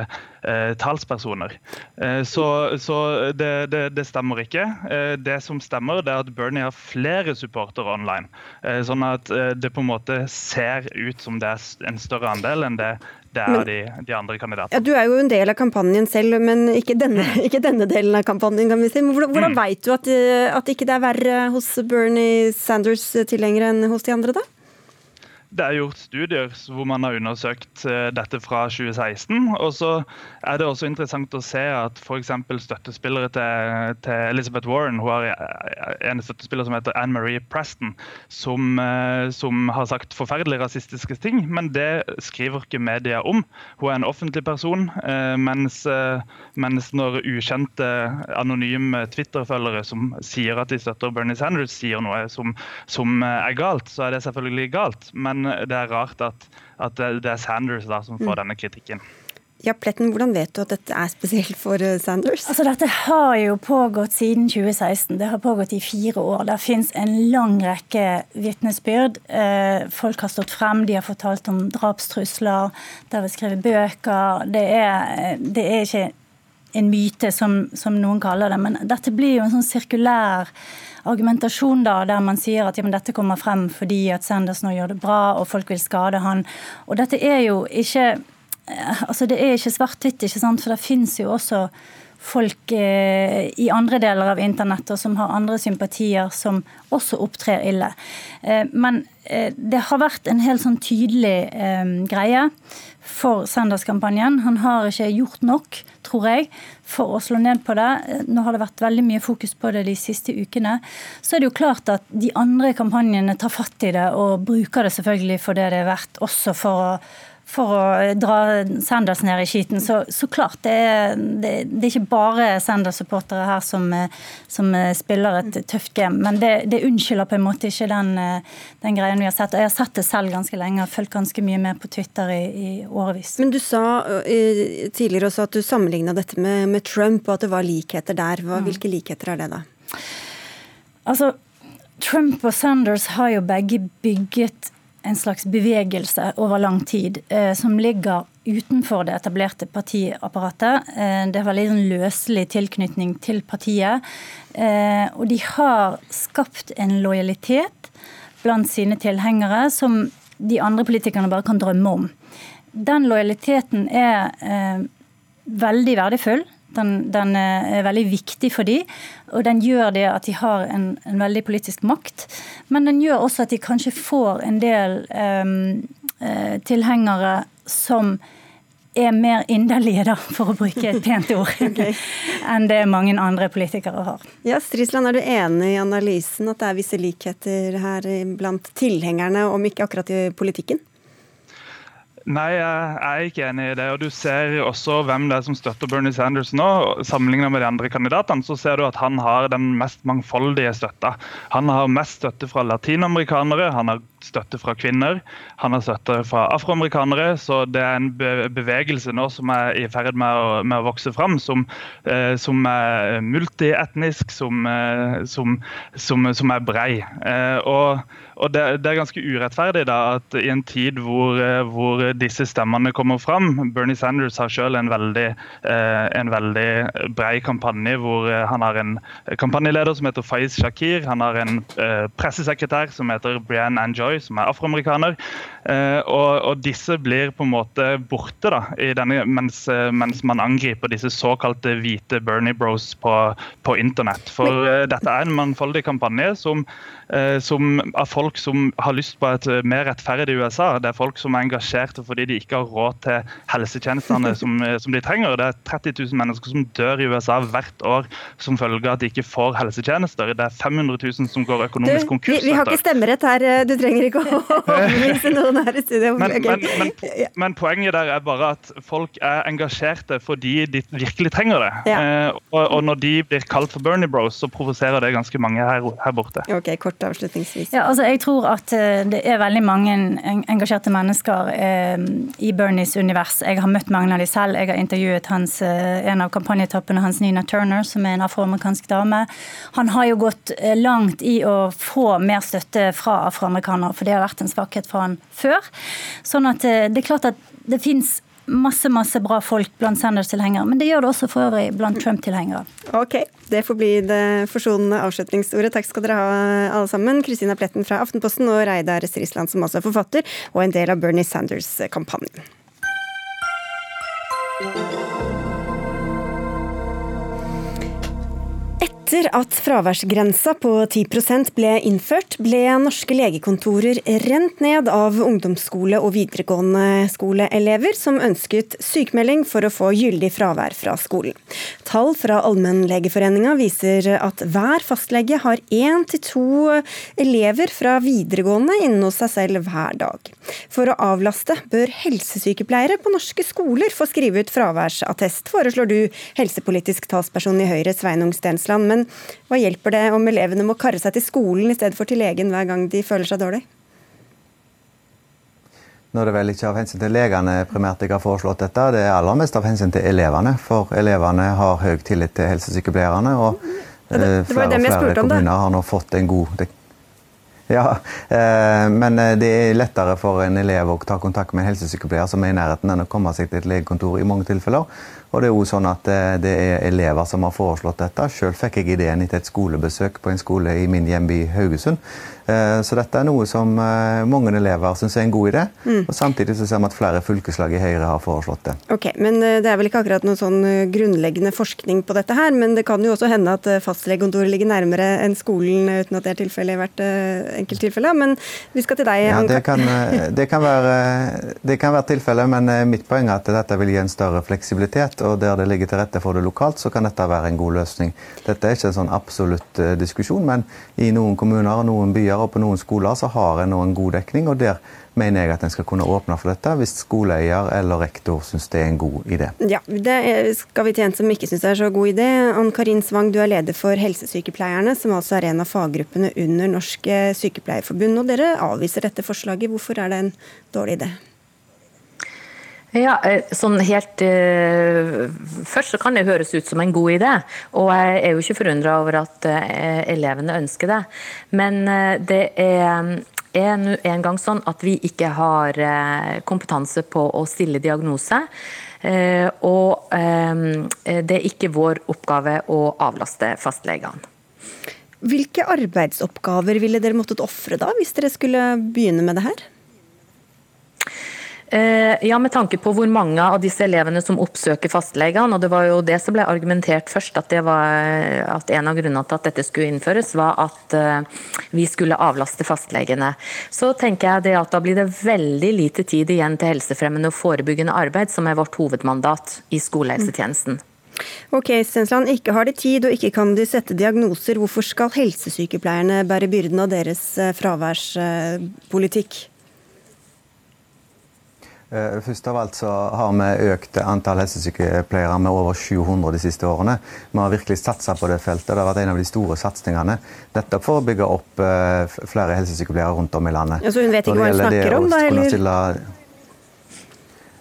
talspersoner. Eh, så, så det, det, det, stemmer ikke. Eh, det som stemmer, det er at Bernie har flere supportere online. Eh, sånn at det på en måte ser ut som det er en større andel enn det det er men, de, de, andre kandidatene.
Ja, du er jo en del av kampanjen selv, men ikke denne, ikke denne delen av kampanjen. kan vi si. Hvordan, hvordan mm. vet du at, at ikke det er verre hos Bernie Sanders-tilhengere enn hos de andre, da?
Det er gjort studier hvor man har undersøkt eh, dette fra 2016. Og så er det også interessant å se at f.eks. støttespillere til, til, Elizabeth Warren Hun har en støttespiller som heter Anne Marie Preston, som, eh, som, har sagt forferdelig rasistiske ting. Men det skriver ikke media om. Hun er en offentlig person, eh, mens, mens når ukjente, anonyme Twitter-følgere som sier at de støtter Bernie Sanders, sier noe som, som er galt, så er det selvfølgelig galt. Men men det er rart at, at det er Sanders da, som får mm. denne kritikken.
Ja, Pletten, Hvordan vet du at dette er spesielt for eh, Sanders?
Altså, Dette har jo pågått siden 2016. Det har pågått i fire år. Det fins en lang rekke vitnesbyrd. Eh, folk har stått frem, de har fortalt om drapstrusler, de har skrevet bøker. Det er, det er ikke en myte, som, som, noen kaller det, men dette blir jo en sånn sirkulær argumentasjon da, der man sier at ja, dette kommer frem fordi at Sanders nå gjør det bra og folk vil skade han. Og dette er jo ikke eh, altså Det er ikke svart-hvitt, ikke sant? for det finnes jo også folk eh, i andre deler av internettet som har andre sympatier, som også opptrer ille. Eh, men eh, det har vært en helt sånn tydelig eh, greie for Sanders-kampanjen. Han har ikke gjort nok, tror jeg, for å slå ned på det. Nå har det vært veldig mye fokus på det de siste ukene. Så er det jo klart at de andre kampanjene tar fatt i det og bruker det selvfølgelig for det det er verdt, også for å for å dra Sanders ned i skiten. Så, så klart, det er, det, det er, ikke bare Sanders-supportere her som, som, spiller et tøft game. Men det, det, unnskylder på en måte ikke den, den, greien vi har sett. Og jeg har sett det selv ganske lenge, har fulgt ganske mye med på Twitter i, i årevis.
Men du sa tidligere også at du sammenligna dette med, med, Trump, og at det var likheter der. Hva, mm. Hvilke likheter er det, da?
Altså, Trump og Sanders har jo begge bygget en slags bevegelse over lang tid eh, som ligger utenfor det etablerte partiapparatet. Eh, det er veldig en løselig tilknytning til partiet. Eh, og de har skapt en lojalitet blant sine tilhengere som de andre politikerne bare kan drømme om. Den lojaliteten er eh, veldig verdifull. Den, den, er veldig viktig for dem, og den gjør det at de har en, en, veldig politisk makt. Men den gjør også at de kanskje får en del um, tilhengere som er mer inderlige, da, for å bruke et pent ord, [laughs] okay. enn det mange andre politikere har.
Ja, Strisland, Er du enig i analysen at det er visse likheter her blant tilhengerne, om ikke akkurat i politikken?
Nei, jeg er ikke enig i det. og Du ser også hvem det er som støtter Bernie Sanders nå. Sammenlignet med de andre kandidatene, så ser du at han har den mest mangfoldige støtta. Han har mest støtte fra latinamerikanere, han har støtte fra kvinner, han har støtte fra afroamerikanere. Så det er en bevegelse nå som er i ferd med å, med å vokse fram, som, eh, som er multietnisk, som, eh, som, som, er brei. Eh, og og det, det, er ganske urettferdig da, at i en tid hvor, eh, hvor disse stemmene kommer fram Bernie Sanders har selv en veldig, eh, en veldig brei kampanje hvor eh, han har en kampanjeleder som heter Faiz Shakir. Han har en pressesekretær som heter Brianne Anjoy Roy, som er afroamerikaner. Uh, og, og, disse blir på en måte borte da, denne, mens, mens, man angriper disse såkalte hvite Bernie Bros på, på internett. For uh, dette er en mangfoldig kampanje som Eh, som, av folk som har lyst på et eh, mer rettferdig USA. Det er folk som er engasjerte fordi de ikke har råd til helsetjenestene [laughs] som, eh, som, de trenger. Det er 30 000 mennesker som dør i USA hvert år som følge av at de ikke får helsetjenester. Det er 500 000 som går økonomisk konkurs.
Vi, vi, har ikke stemmerett her, du trenger ikke å [laughs] overbevise noen her i studio.
Men, men, men, men, poenget der er bare at folk er engasjerte fordi de virkelig trenger det. Ja. Eh, og, og, når de blir kalt for Bernie Bros, så provoserer det ganske mange her, her borte.
Ok, kort avslutningsvis?
Ja, altså jeg tror at eh, det er veldig mange engasjerte mennesker eh, i Bernies univers. Jeg har møtt mange av dem selv. Jeg har intervjuet hans, eh, en av kampanjetoppene hans, Nina Turner, som er en afroamerikansk dame. Han har jo gått eh, langt i å få mer støtte fra afroamerikanere, for det har vært en svakhet for han før. Sånn at det er klart at det fins masse masse bra folk blant Sanders-tilhengere, men det gjør det også for øvrig blant Trump-tilhengere.
Ok, det får bli det forsonende avslutningsordet. Takk skal dere ha alle sammen. Kristina Pletten fra Aftenposten og Reidar Strisland som også er forfatter, og en del av Bernie Sanders-kampanjen. Etter at fraværsgrensa på 10% ble innført, ble norske legekontorer rent ned av ungdomsskole- og videregående skoleelever som ønsket sykemelding for å få gyldig fravær fra skolen. Tall fra Allmennlegeforeninga viser at hver fastlege har én til to elever fra videregående inne hos seg selv hver dag. For å avlaste bør helsesykepleiere på norske skoler få skrive ut fraværsattest, foreslår du, helsepolitisk talsperson i Høyre Sveinung Stensland. Men men hva hjelper det om elevene må karre seg til skolen i stedet for til legen hver gang de føler seg dårlig?
Nå er det vel ikke av hensyn til legene primært jeg har foreslått dette, det er aller mest av hensyn til elevene. For elevene har høy tillit til helsesykepleierne. og
det, det eh, flere og flere
kommuner har nå fått en god ja, eh, men eh, det er lettere for en elev å ta kontakt med en helsesykepleier som er i nærheten, enn å komme seg til et legekontor i mange tilfeller. Og det er også sånn at eh, det er elever som har foreslått dette. Selv fikk jeg ideen etter et skolebesøk på en skole i min hjemby Haugesund. Eh, så dette er noe som eh, mange elever syns er en god idé. Mm. Og Samtidig så ser vi at flere fylkeslag i Høyre har foreslått det.
Ok, men Det er vel ikke akkurat noen sånn grunnleggende forskning på dette her, men det kan jo også hende at fastlegekontoret ligger nærmere enn skolen, uten at det er tilfellet i hvert enkelttilfelle. Men vi skal til deg,
ja, det kan, det kan være, det kan være tilfellet, men mitt poeng er at dette vil gi en større fleksibilitet og der det ligger til rette for det lokalt, så kan dette være en god løsning. Dette er ikke en sånn absolutt uh, diskusjon, men i noen kommuner, og noen byer og på noen skoler så har en nå en god dekning. og der mener jeg at en skal kunne åpne for dette hvis skoleeier eller rektor syns det er en god idé.
Ja, Det skal vi til en som ikke syns det er så god idé. Ann Karin Svang, du er leder for Helsesykepleierne, som altså er en av faggruppene under Norsk Sykepleierforbund. Og dere avviser dette forslaget. Hvorfor er det en dårlig idé?
Ja, eh, sånn helt uh, Først så kan det høres ut som en god idé, og jeg er jo ikke forundra over at uh, elevene ønsker det. Men uh, det er, er nå en gang sånn at vi ikke har kompetanse på å stille diagnose. Og det er ikke vår oppgave å avlaste fastlegene.
Hvilke arbeidsoppgaver ville dere måttet ofre da, hvis dere skulle begynne med det her?
Eh, ja, med tanke på hvor mange av disse elevene som oppsøker fastlegene. og Det var jo det som ble argumentert først, at, var, at en av grunnene til at dette skulle innføres, var at uh, vi skulle avlaste fastlegene. Så tenker jeg det at da blir det veldig lite tid igjen til helsefremmende og forebyggende arbeid, som er vårt hovedmandat i skolehelsetjenesten.
Ok, Stensland. Ikke har de tid, og ikke kan de sette diagnoser. Hvorfor skal helsesykepleierne bære byrden av deres eh, fraværspolitikk?
Eh, først av alt så har vi økt antall helsesykepleiere med over 700 de siste årene. Vi har virkelig satsa på det feltet. Det har vært en av de store satsingene. Nettopp for å bygge opp eh, flere helsesykepleiere rundt om i landet.
Ja, så hun vet ikke hva hun snakker om, da? eller? Stille...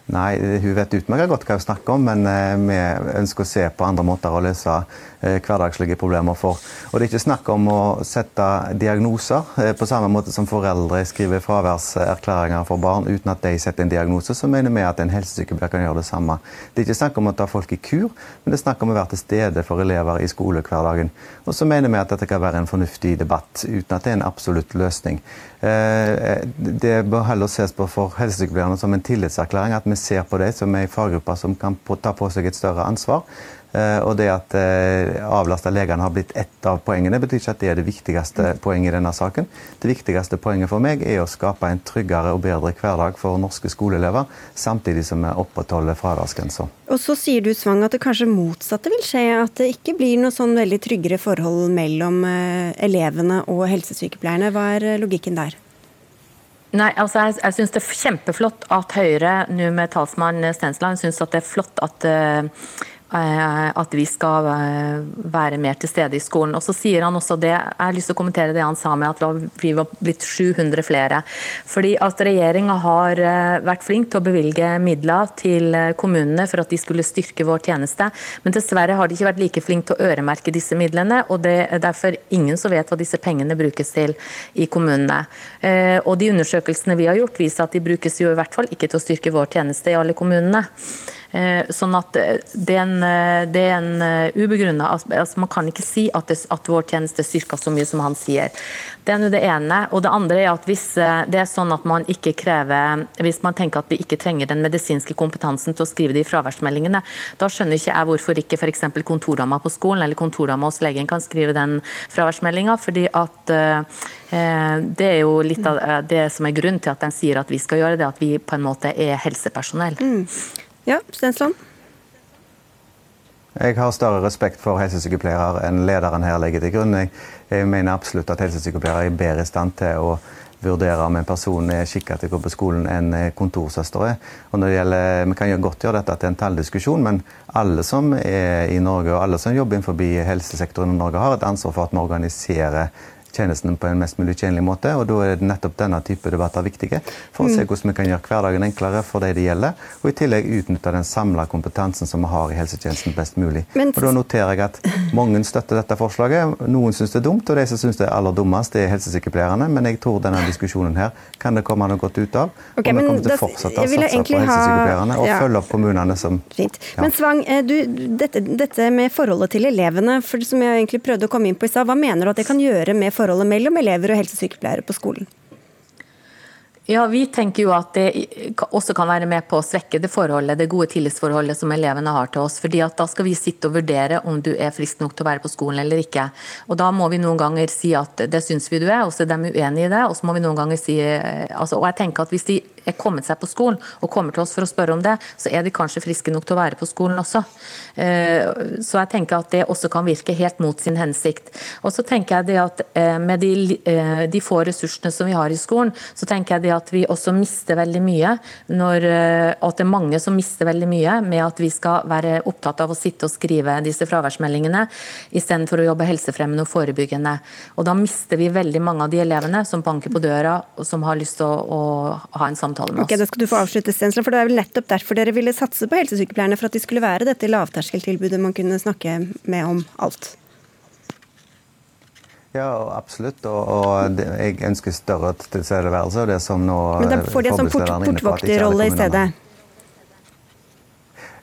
Nei, hun vet utmerket godt hva hun snakker om, men eh, vi ønsker å se på andre måter å løse hverdagslige problemer for. Og Det er ikke snakk om å sette diagnoser. På samme måte som foreldre skriver fraværserklæringer for barn uten at de setter en diagnose, så mener vi at en helsesykepleier kan gjøre det samme. Det er ikke snakk om å ta folk i kur, men det er snakk om å være til stede for elever i skolehverdagen. Og så mener vi at dette kan være en fornuftig debatt, uten at det er en absolutt løsning. Det bør heller ses på for helsesykepleierne som en tillitserklæring, at vi ser på dem som ei faggruppe som kan ta på seg et større ansvar. Eh, og det at eh, avlasta legene har blitt ett av poengene, betyr ikke at det er det viktigste poenget i denne saken. Det viktigste poenget for meg er å skape en tryggere og bedre hverdag for norske skoleelever, samtidig som vi opprettholder fraværsgrensa.
Og så sier du Svang at det kanskje motsatte vil skje, at det ikke blir noe sånn veldig tryggere forhold mellom eh, elevene og helsesykepleierne. Hva er logikken der?
Nei, altså Jeg, jeg syns det er kjempeflott at Høyre, nå med talsmann Stensland, syns det er flott at uh, at vi skal eh, være mer til stede i skolen. Og så sier han også det, Jeg har lyst til å kommentere det han sa med at vi var blitt 700 flere. Fordi at Regjeringa har eh, vært flink til å bevilge midler til kommunene for at de skulle styrke vår tjeneste, men dessverre har de ikke vært like flink til å øremerke disse midlene. og Det er derfor ingen som vet hva disse pengene brukes til i kommunene. Og De undersøkelsene vi har gjort viser at de brukes jo i hvert fall ikke til å styrke vår tjeneste i alle kommunene. Eh, sånn at eh, det er en, eh, det er en ubegrunna altså Man kan ikke si at, det, at vår tjeneste styrker så mye som han sier. Det er det ene. Og det andre er at hvis det er sånn at man ikke krever Hvis man tenker at vi ikke trenger den medisinske kompetansen til å skrive det i fraværsmeldingene, da skjønner ikke jeg hvorfor ikke f.eks. kontordama på skolen eller kontordama hos legen kan skrive den fraværsmeldinga. fordi at det er jo litt av det som er grunnen til at de sier at vi skal gjøre det, at vi på en måte er helsepersonell. Mm.
Ja, Stensland?
Jeg har større respekt for helsesykepleiere enn lederen her legger til grunn. Jeg, jeg mener absolutt at helsesykepleiere er bedre i stand til å vurdere om en person er skikket til å gå på skolen enn kontorsøster er. Og når det gjelder, Vi kan godt gjøre dette til en talldiskusjon, men alle som er i Norge og alle som jobber innenfor helsesektoren i Norge, har et ansvar for at vi organiserer tjenestene på en mest mulig tjenlig måte. og Da er nettopp denne type debatter viktige for å se mm. hvordan vi kan gjøre hverdagen enklere for de det gjelder, og i tillegg utnytte den samla kompetansen som vi har i helsetjenesten best mulig. Men, og Da noterer jeg at mange støtter dette forslaget. Noen syns det er dumt, og de som syns det er aller dummest, det er helsesykepleierne. Men jeg tror denne diskusjonen her kan det komme noe godt ut av. Okay, og vi kommer til å fortsette å satse på helsesykepleierne og ja. følge opp kommunene som.
Ja. Men Svang, eh, du, dette, dette, med forholdet til elevene, for som jeg egentlig prøvde å komme inn på i stad, hva mener du at det kan gjøre med forholdet mellom elever og helsesykepleiere på skolen?
Ja, Vi tenker jo at det også kan være med på å svekke det forholdet, det gode tillitsforholdet som elevene har til oss. fordi at Da skal vi sitte og vurdere om du er frisk nok til å være på skolen eller ikke. Og Da må vi noen ganger si at det syns vi du er, og så er de uenig i det. Og så må vi noen ganger si, eh, altså, og jeg tenker at Hvis de er kommet seg på skolen og kommer til oss for å spørre om det, så er de kanskje friske nok til å være på skolen også. Eh, så jeg tenker at det også kan virke helt mot sin hensikt. Og så tenker jeg det at eh, Med de, de få ressursene som vi har i skolen, så tenker jeg det at vi også mister veldig mye. Når, at det er mange som mister veldig mye med at vi skal være opptatt av å sitte og skrive disse fraværsmeldingene, istedenfor å jobbe helsefremmende og forebyggende. Og Da mister vi veldig mange av de elevene som banker på døra og som har lyst til å, å ha en samtale samtale med
oss. Ok, Da skal du få avslutte, Stensland, for det er vel nettopp derfor dere ville satse på helsesykepleierne, for at de skulle være dette lavterskeltilbudet man kunne snakke med om alt?
Ja, absolutt. Og, og jeg ønsker større tilstedeværelse. Det som nå
Men da får de en sånn port portvokterrolle i stedet?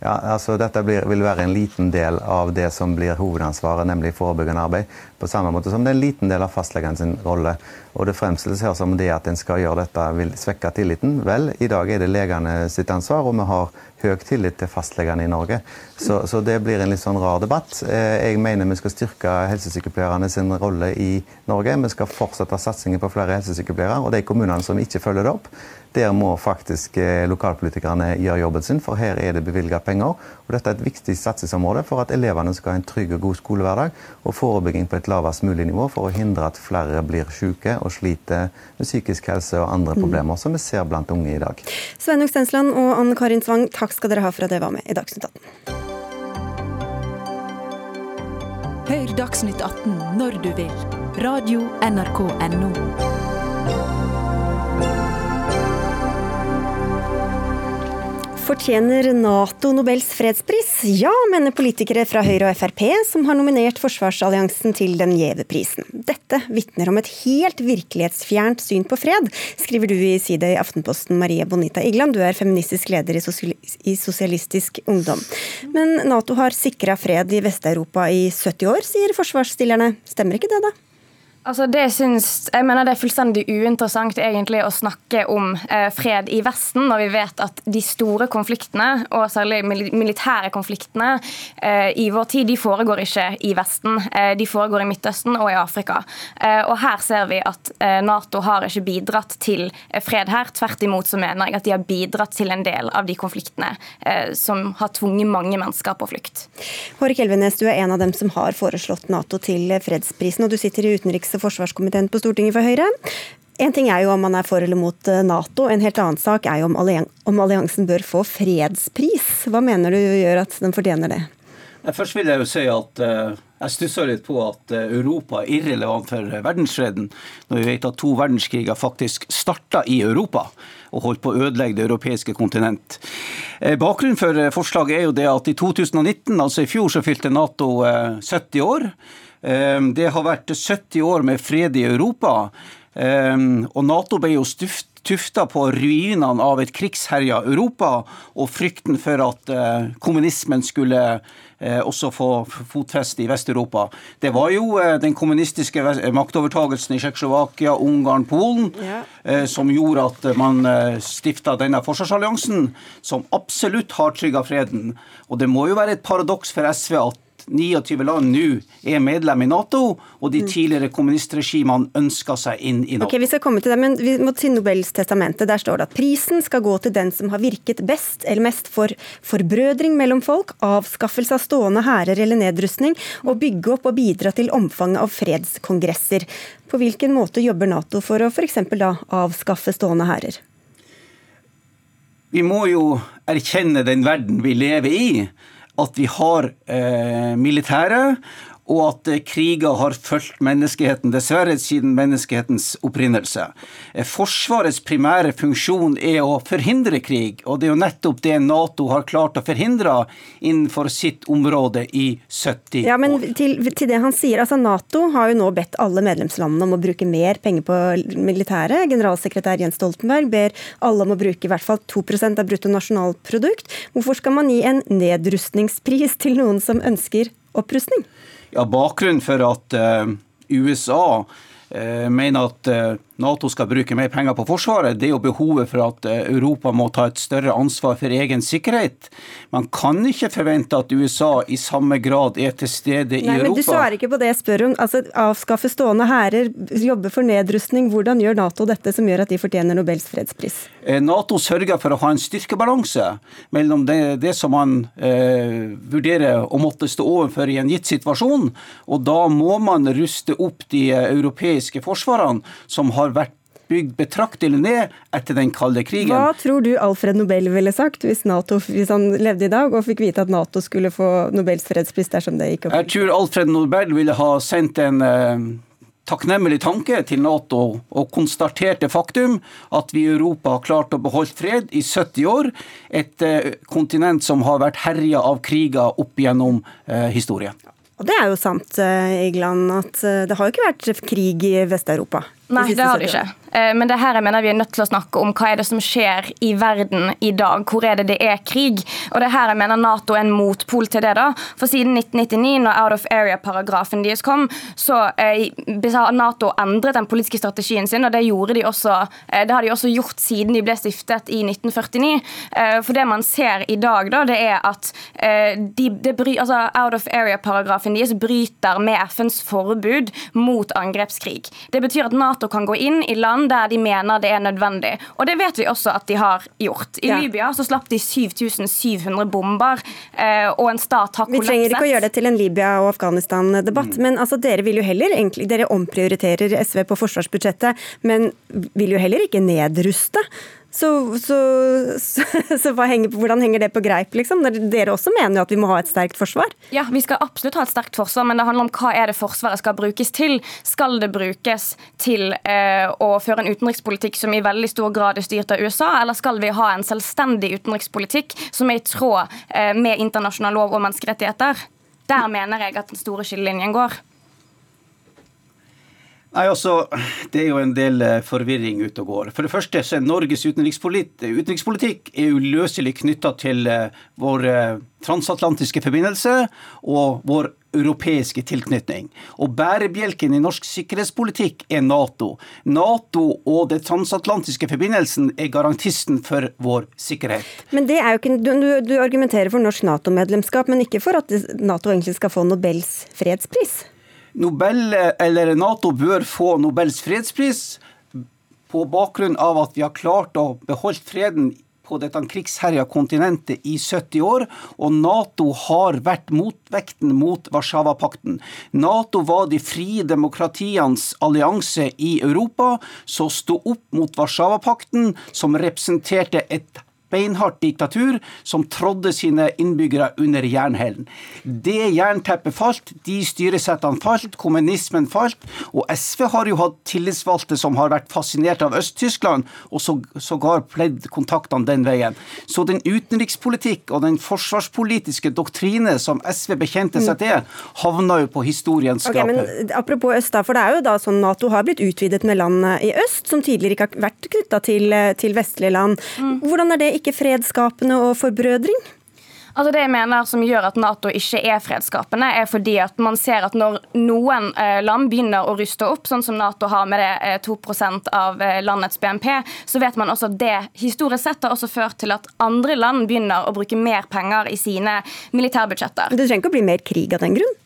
Ja, altså Dette blir, vil være en liten del av det som blir hovedansvaret, nemlig forebyggende arbeid. På samme måte som det er en liten del av fastlegen sin rolle. Og det fremstilles her som det at en skal gjøre dette vil svekke tilliten. Vel, i dag er det legene sitt ansvar, og vi har høy tillit til fastlegene i Norge. Så, så, det blir en litt sånn rar debatt. Eh, jeg mener vi skal styrke helsesykepleierne sin rolle i Norge. Vi skal fortsette satsingen på flere helsesykepleiere. Og de kommunene som ikke følger det opp, der må faktisk eh, lokalpolitikerne gjøre jobben sin, for her er det bevilga penger. Og dette er et viktig satsingsområde for at elevene skal ha en trygg og god skolehverdag, og forebygging på et lavest mulig nivå for å hindre at flere blir syke og sliter med psykisk helse og andre mm. problemer, som vi ser blant unge i dag.
Sveinung Stensland og Anne Karin Svang, takk skal dere ha for at dere var med i Dagsnytt 18.
Hør Dagsnytt 18 når du vil. Radio NRK Radio.nrk.no.
Fortjener Nato Nobels fredspris? Ja, mener politikere fra Høyre og Frp, som har nominert forsvarsalliansen til den gjeve prisen. Dette vitner om et helt virkelighetsfjernt syn på fred, skriver du i side i Aftenposten, Marie Bonita Igland. Du er feministisk leder i Sosialistisk Ungdom. Men Nato har sikra fred i Vest-Europa i 70 år, sier forsvarsstillerne. Stemmer ikke det, da?
Altså det synes, jeg mener det er fullstendig uinteressant egentlig å snakke om eh, fred i Vesten, når vi vet at de store konfliktene, og særlig militære konfliktene eh, i vår tid, de foregår ikke i Vesten. Eh, de foregår i Midtøsten og i Afrika. Eh, og Her ser vi at eh, Nato har ikke bidratt til eh, fred her. Tvert imot så mener jeg at de har bidratt til en del av de konfliktene som har tvunget mange mennesker på flukt.
Hårek Elvenes, du er en av dem som har foreslått Nato til fredsprisen, og du sitter i utenriks- og forsvarskomiteen på Stortinget for Høyre. En ting er jo om man er for eller mot eh, Nato, en helt annen sak er jo om, alliansen bør få fredspris. Hva mener du gjør at den fortjener det?
Først vil jeg jo si at uh, jeg stusser litt på at uh, Europa er irrelevant for verdensfreden, når vi vet at to verdenskriger faktisk starta i Europa og holdt på å ødelegge det europeiske kontinent. Uh, bakgrunnen for forslaget er jo det at i 2019, altså i fjor, så fylte Nato 70 år. Ehm, det har vært 70 år med fred i Europa. Og Nato ble jo stuft tufta på ruinene av et krigsherja Europa og frykten for at eh, kommunismen skulle eh, også få fotfeste i Vest-Europa. Det var jo eh, den kommunistiske maktovertagelsen i Tsjekkoslovakia, Ungarn, Polen ja. som gjorde at man stifta denne forsvarsalliansen, som absolutt har trygga freden. Og det må jo være et paradoks for SV at 29 land nå er medlem i Nato, og de mm. tidligere kommunistregimene ønsker seg inn i Nato.
Ok, Vi skal komme til det, men vi må til Nobels testamente. Der står det at prisen skal gå til den som har virket best eller mest for forbrødring mellom folk, avskaffelse av stående hærer eller nedrustning, og bygge opp og bidra til omfanget av fredskongresser. På hvilken måte jobber Nato for å f.eks. da avskaffe stående hærer?
Vi må jo erkjenne den verden vi lever i at vi har eh, militære og at eh, kriger har fulgt menneskeheten, dessverre siden menneskehetens opprinnelse. Eh, Forsvarets primære funksjon er å forhindre krig, og det er jo nettopp det Nato har klart å forhindre innenfor sitt område i 70 år.
Ja, men til, til det han sier, altså Nato har jo nå bedt alle medlemslandene om å bruke mer penger på militæret. Generalsekretær Jens Stoltenberg ber alle om å bruke i hvert fall 2% av bruttonasjonalprodukt. Hvorfor skal man gi en nedrustningspris til noen som ønsker opprustning?
Ja, Bakgrunnen for at uh, USA uh, mener at uh, Nato skal bruke mer penger på Forsvaret, det er jo behovet for at eh, Europa må ta et større ansvar for egen sikkerhet. Man kan ikke forvente at USA i samme grad er til stede i Europa.
Nei, Men Du svarer ikke på det jeg spør om. Altså, Avskaffe stående hærer, jobbe for nedrustning. Hvordan gjør Nato dette som gjør at de fortjener Nobels fredspris?
Eh, Nato sørger for å ha en styrkebalanse mellom det, det som man eh, vurderer å måtte stå overfor i en gitt situasjon, og da må man ruste opp de eh, europeiske forsvarene som har har vært bygd betraktelig ned etter den kalde krigen.
Hva tror du Alfred Nobel ville sagt hvis, NATO, hvis han levde i dag og fikk vite at Nato skulle få Nobels fredspris dersom det gikk opp?
Jeg tror Alfred Nobel ville ha sendt en eh, takknemlig tanke til Nato og konstaterte faktum at vi i Europa har klart å beholde fred i 70 år. Et eh, kontinent som har vært herja av kriger opp gjennom eh, historien.
Og det er jo sant, eh, at eh, det har jo ikke vært krig i Vest-Europa.
Nei, det har de ikke. Eh, men det her jeg mener vi er nødt til å snakke om hva er det som skjer i verden i dag. Hvor er det det er krig? Og det her jeg mener Nato er en motpol til det. da. For siden 1999, når out of area-paragrafen deres kom, så eh, har Nato endret den politiske strategien sin, og det, gjorde de også, eh, det har de også gjort siden de ble stiftet i 1949. For det man ser i dag, da, det er at de, bry, altså out of area-paragrafen deres bryter med FNs forbud mot angrepskrig. Det betyr at Nato Nato kan gå inn i land der de mener det er nødvendig. Og det vet vi også at de har gjort. I ja. Libya så slapp de 7700 bomber, eh, og en stat har kollapset.
Vi trenger ikke å gjøre det til en Libya- og Afghanistan-debatt, mm. men altså, dere vil jo heller dere omprioriterer SV på forsvarsbudsjettet, men vil jo heller ikke nedruste. Så, så, så, [laughs] så henger, hvordan henger det på greip, liksom? Dere også mener jo at vi må ha et sterkt forsvar?
Ja, vi skal absolutt ha et sterkt forsvar, men det handler om hva er det Forsvaret skal brukes til. Skal det brukes til eh, å føre en utenrikspolitikk som i veldig stor grad er styrt av USA, eller skal vi ha en selvstendig utenrikspolitikk som er i tråd eh, med internasjonal lov og menneskerettigheter? Der mener jeg at den store skillelinjen går.
Nei, altså, Det er jo en del eh, forvirring ute og går. For det første så er Norges utenrikspolitikk er uløselig knytta til eh, vår eh, transatlantiske forbindelse og vår europeiske tilknytning. Og Bærebjelken i norsk sikkerhetspolitikk er Nato. Nato og den transatlantiske forbindelsen er garantisten for vår sikkerhet.
Men det er jo ikke, Du, du argumenterer for norsk Nato-medlemskap, men ikke for at Nato egentlig skal få Nobels fredspris?
Nobel, eller Nato bør få Nobels fredspris på bakgrunn av at vi har klart å beholde freden på dette krigsherja kontinentet i 70 år, og Nato har vært motvekten mot Warszawapakten. Nato var de frie demokratienes allianse i Europa, som sto opp mot Warszawapakten, som representerte et beinhardt diktatur som trådde sine innbyggere under jernhælen. Det jernteppet falt, de styresettene falt, kommunismen falt, og SV har jo hatt tillitsvalgte som har vært fascinert av Øst-Tyskland, og sågar pledd kontaktene den veien. Så den utenrikspolitikk og den forsvarspolitiske doktrine som SV bekjente seg til, havna jo på historiens skrape.
Okay, men apropos øst, da, for det er jo da sånn Nato har blitt utvidet med land i øst, som tidligere ikke har vært knytta til, til vestlige land. Mm. Hvordan er det ikke fredsskapende og forbrødring?
Altså Det jeg mener som gjør at Nato ikke er fredsskapende, er fordi at man ser at når noen eh, land begynner å ruste opp, sånn som Nato har med det 2 eh, av eh, landets BNP, så vet man også at det historisk sett har også ført til at andre land begynner å bruke mer penger i sine militærbudsjetter.
Det trenger ikke å bli mer krig av den grunn?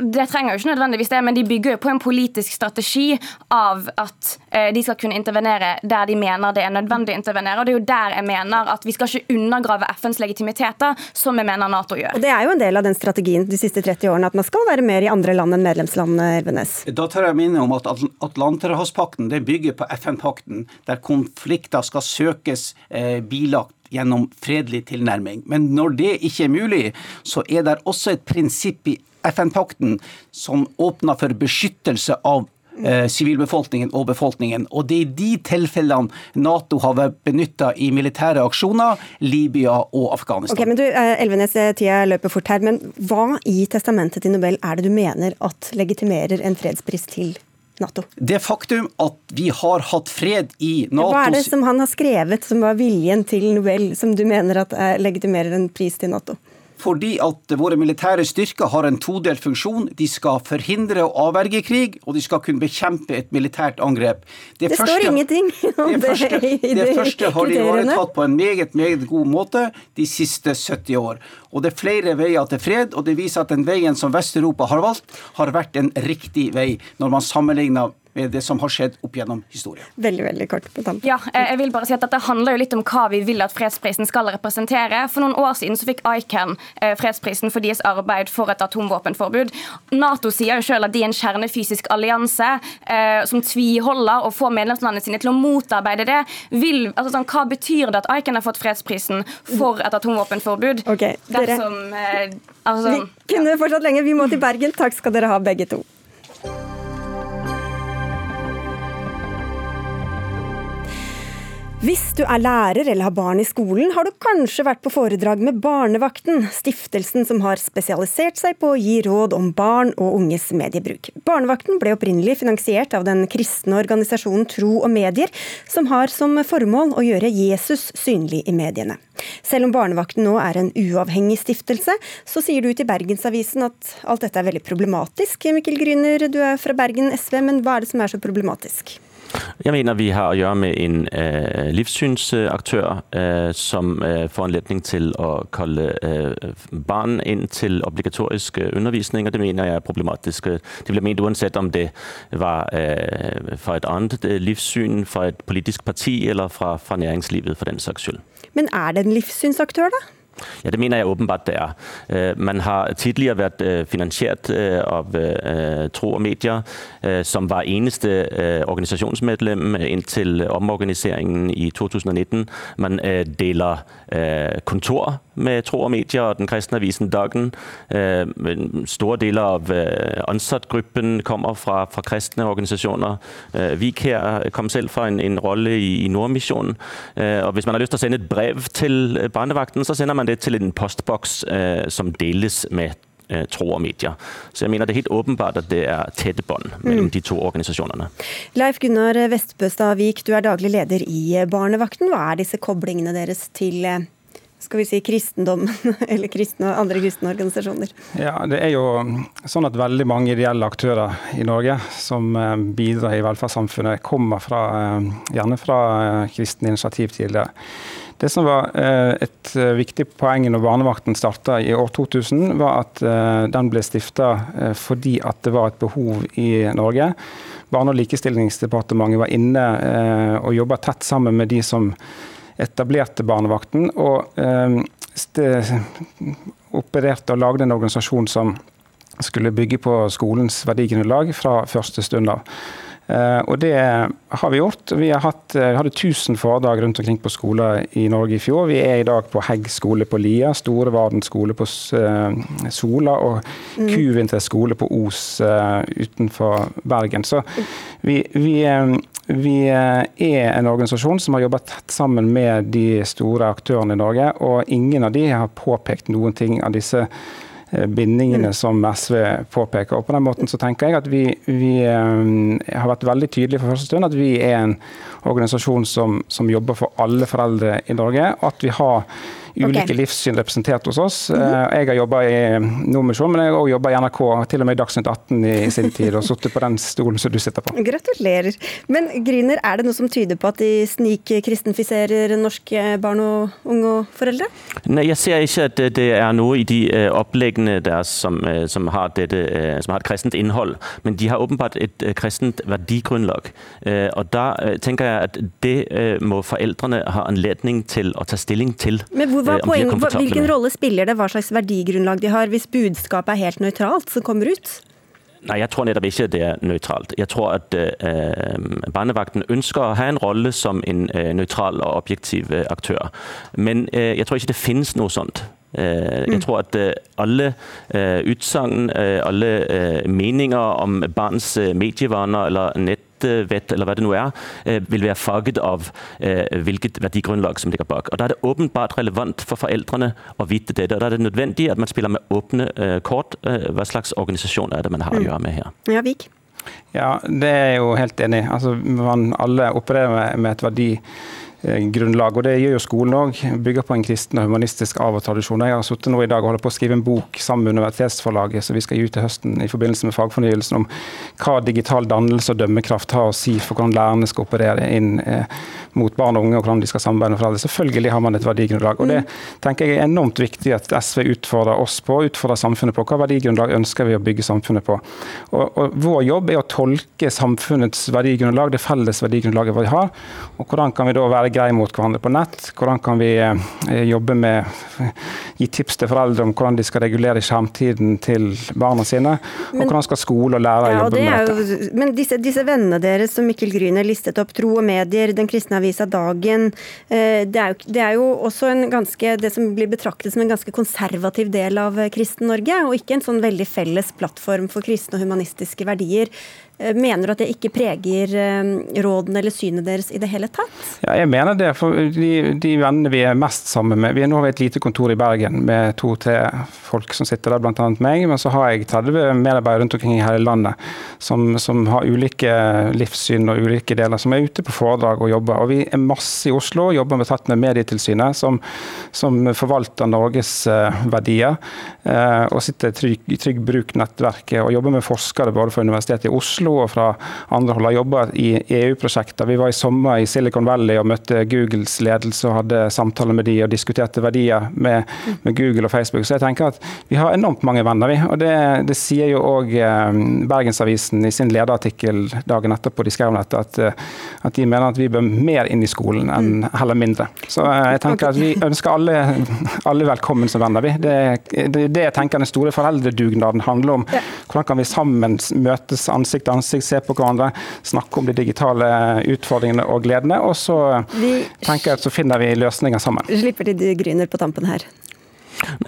Det trenger jo ikke nødvendigvis det, men de bygger jo på en politisk strategi av at eh, de skal kunne intervenere der de mener det er nødvendig å intervenere. og Det er jo der jeg mener at vi skal ikke undergrave FNs legitimiteter, som jeg mener Nato gjør.
Og Det er jo en del av den strategien de siste 30 årene, at man skal være mer i andre land enn medlemslandene, Elvenes.
Da tør jeg minne om at Atlanterhavspakten bygger på FN-pakten, der konflikter skal søkes eh, bilagt gjennom fredelig tilnærming. Men når det ikke er mulig, så er det også et prinsipp i FN-pakten som åpner for beskyttelse av eh, sivilbefolkningen og befolkningen. Og det er de tilfellene Nato har vært benytta i militære aksjoner, Libya og Afghanistan.
Ok, men du, eh, Elvenes, eh, tida løper fort her, men hva i testamentet til Nobel er det du mener at legitimerer en fredspris til Nato?
Det faktum at vi har hatt fred i Nato
Hva er det som han har skrevet som var viljen til Nobel, som du mener at legitimerer en pris til Nato?
Fordi at våre militære styrker har en todelt funksjon. De skal forhindre og avverge krig, og de skal kunne bekjempe et militært angrep.
Det, det første, står ingenting [laughs] om det,
første, det, det første har de ivaretatt på en meget, meget god måte de siste 70 år. Og det er flere veier til fred, og det viser at den veien som Vest-Europa har valgt, har vært en riktig vei når man sammenligner med det som har skjedd opp gjennom historien.
Veldig, veldig kort på tampen.
Ja, jeg vil bare si at Dette handler jo litt om hva vi vil at fredsprisen skal representere. For noen år siden så fikk ICAN eh, fredsprisen for deres arbeid for et atomvåpenforbud. Nato sier jo selv at de er en kjernefysisk allianse eh, som tviholder og får medlemslandene sine til å motarbeide det. Vil, altså sånn, hva betyr det at ICAN har fått fredsprisen for et atomvåpenforbud?
Okay, dere...
Dersom, eh, altså,
vi kunne fortsatt lenge. Vi må til Bergen. Takk skal dere ha, begge to. Hvis du er lærer eller har barn i skolen, har du kanskje vært på foredrag med Barnevakten, stiftelsen som har spesialisert seg på å gi råd om barn og unges mediebruk. Barnevakten ble opprinnelig finansiert av den kristne organisasjonen Tro og Medier, som har som formål å gjøre Jesus synlig i mediene. Selv om Barnevakten nå er en uavhengig stiftelse, så sier du til Bergensavisen at alt dette er veldig problematisk. Mikkel Gryner, du er fra Bergen SV, men hva er det som er så problematisk?
Jeg mener vi har å gjøre med en uh, livssynsaktør uh, som uh, får anledning til å kalle barn inn til obligatorisk undervisning, og det mener jeg er problematisk. Det blir ment uansett om det var fra et annet livssyn, fra et politisk parti eller fra, fra næringslivet for den saks skyld.
Men er det en livssynsaktør, da?
Ja, Det mener jeg åpenbart det er. Øh, man har tidligere vært øh, finansiert av Tro og Medier, som var eneste organisasjonsmedlem inntil omorganiseringen i 2019. Man deler kontor med Tro og Medier og den kristne avisen Dagen. Store deler av ansattgruppen kommer fra, fra kristne organisasjoner. Vik her kom selv fra en, en rolle i, i Nordmisjonen. Og hvis man har lyst til å sende et brev til barnevakten, så sender man det til en postboks eh, som deles med eh, tro og medier. Så jeg mener det er helt åpenbart at det er tette bånd mellom mm. de to organisasjonene.
Leif Gunnar Vestbøstad Vik, du er daglig leder i Barnevakten. Hva er disse koblingene deres til eh, skal vi si kristendommen [laughs] eller kristne andre kristne organisasjoner?
Ja, Det er jo sånn at veldig mange ideelle aktører i Norge som bidrar i velferdssamfunnet, kommer fra, gjerne fra kristne initiativ tidligere. Det som var eh, et eh, viktig poeng når barnevakten starta i år 2000, var at den ble stifta fordi at det var et behov i Norge. Barne- og likestillingsdepartementet var inne og jobba tett sammen med de som etablerte barnevakten. Og opererte og lagde en organisasjon som skulle bygge på skolens verdigrunnlag fra første stund av. Eh, og det har vi gjort. Vi har hatt, eh, hadde 1000 foredrag rundt omkring på skoler i Norge i fjor. Vi er i dag på Hegg skole på Lia, Storevarden skole på eh, Sola og mm. Kuvinter skole på Os utenfor Bergen. Så vi, vi, vi er en organisasjon som har jobbet tett sammen med de store aktørene i Norge, og ingen av de har påpekt noen ting av disse Eh, bindingene mm. som SV påpeker. Og på den måten så tenker jeg at vi, vi eh, har vært veldig tydelige for første stund at vi er en organisasjon som, som jobber for alle foreldre i Norge. og at vi har ulike okay. livssyn representert hos oss. Mm -hmm. Jeg har jobba i Nordmisjon, men jeg har også jobba i NRK, til og med i Dagsnytt 18 i sin tid, og sittet på den stolen som du sitter på.
Gratulerer. Men Griner, er det noe som tyder på at de snikkristenfiserer norske barn og unge og foreldre?
Nei, jeg ser ikke at det er noe i de øh, oppleggene deres som, øh, som, har, dette, som har et kristent innhold. Men de har åpenbart et kristent verdigrunnlag. Og da tenker jeg at det må foreldrene ha anledning til å ta stilling til.
Men hvor poeng, hvilken rolle spiller det hva slags verdigrunnlag de har, hvis budskapet er helt nøytralt som kommer ut?
Nei, Jeg tror nettopp ikke det er nøytralt. Jeg tror at eh, Barnevakten ønsker å ha en rolle som en eh, nøytral og objektiv uh, aktør. Men jeg tror ikke det finnes noe sånt. Jeg mm. tror at alle utsagn, alle meninger om barns medievaner eller nett nettvett eller hva det nå er, eh, vil være farget av eh, hvilket verdigrunnlag som ligger bak. Og Da er det åpenbart relevant for foreldrene å vite dette. og Da er det nødvendig at man spiller med åpne eh, kort. Hva slags organisasjon er det man har å mm. gjøre med her?
Ja, Vik.
Ja, det er jeg jo helt enig i. Altså, man alle opererer med, et verdi grunnlag. Og Det gjør jo skolen òg. Bygger på en kristen og humanistisk arv og tradisjon. Jeg har sittet nå i dag og holder på å skrive en bok sammen med Universitetsforlaget som vi skal gi ut til høsten i forbindelse med fagfornyelsen, om hva digital dannelse og dømmekraft har å si for hvordan lærerne skal operere inn eh, mot barn og unge, og hvordan de skal samarbeide med foreldre. Selvfølgelig har man et verdigrunnlag. og Det tenker jeg er enormt viktig at SV utfordrer oss på, utfordrer samfunnet på. Hva verdigrunnlag ønsker vi å bygge samfunnet på? Og, og Vår jobb er å tolke samfunnets verdigrunnlag, det felles verdigrunnlaget vi har. og Hvordan kan vi da være greie mot hverandre på nett? Hvordan kan vi eh, jobbe med [laughs] gi tips til foreldre om hvordan de skal regulere skjermtiden til barna sine? Og hvordan skal skole og lærere ja, jobbe med dette?
Jo, men disse, disse, vennene deres som Mikkel Gryner listet opp, Tro og Medier, Den kristne avisa Dagen, eh, det er, jo, det er jo også en ganske, det som blir betraktet som en ganske konservativ del av Kristen-Norge, og ikke en sånn veldig felles plattform for kristne og humanistiske verdier. Eh, mener du at det ikke preger eh, rådene eller synet deres i det hele tatt?
Ja, jeg mener det. For de, de vennene vi er mest sammen med Vi er nå ved et lite kontor i Bergen med to-tre folk som sitter der, bl.a. meg. Men så har jeg 30 medarbeidere rundt omkring i hele landet som, som, har ulike livssyn og ulike deler, som er ute på foredrag og jobber. Og vi er masse i Oslo og jobber med tatt med Medietilsynet, som, som forvalter Norges uh, verdier. Og sitter i Trygg, trygg Bruk-nettverket og jobber med forskere både fra Universitetet i Oslo Oslo og fra andre hold har jobba i EU-prosjekter. Vi var i sommer i Silicon Valley og møtte Googles ledelse og hadde samtaler med de og diskuterte verdier med, med Google og Facebook. Så jeg tenker at vi har enormt mange venner, vi. Og det, det sier jo òg eh, Bergensavisen i sin lederartikkel dagen etterpå. De skrev om dette, at, eh, at de mener at vi bør mer inn i skolen enn mm. heller mindre. Så jeg tenker at vi [laughs] ønsker alle, alle velkommen som venner, vi. Det, det, det jeg tenker den store foreldredugnaden handler om. Hvordan kan vi sammen møtes ansikt til ansikt, se på hverandre, snakke om de digitale utfordringene og gledene. Og så vi, tenker jeg at så finner vi løsninger sammen.
Slipper til Gryner på tampen her.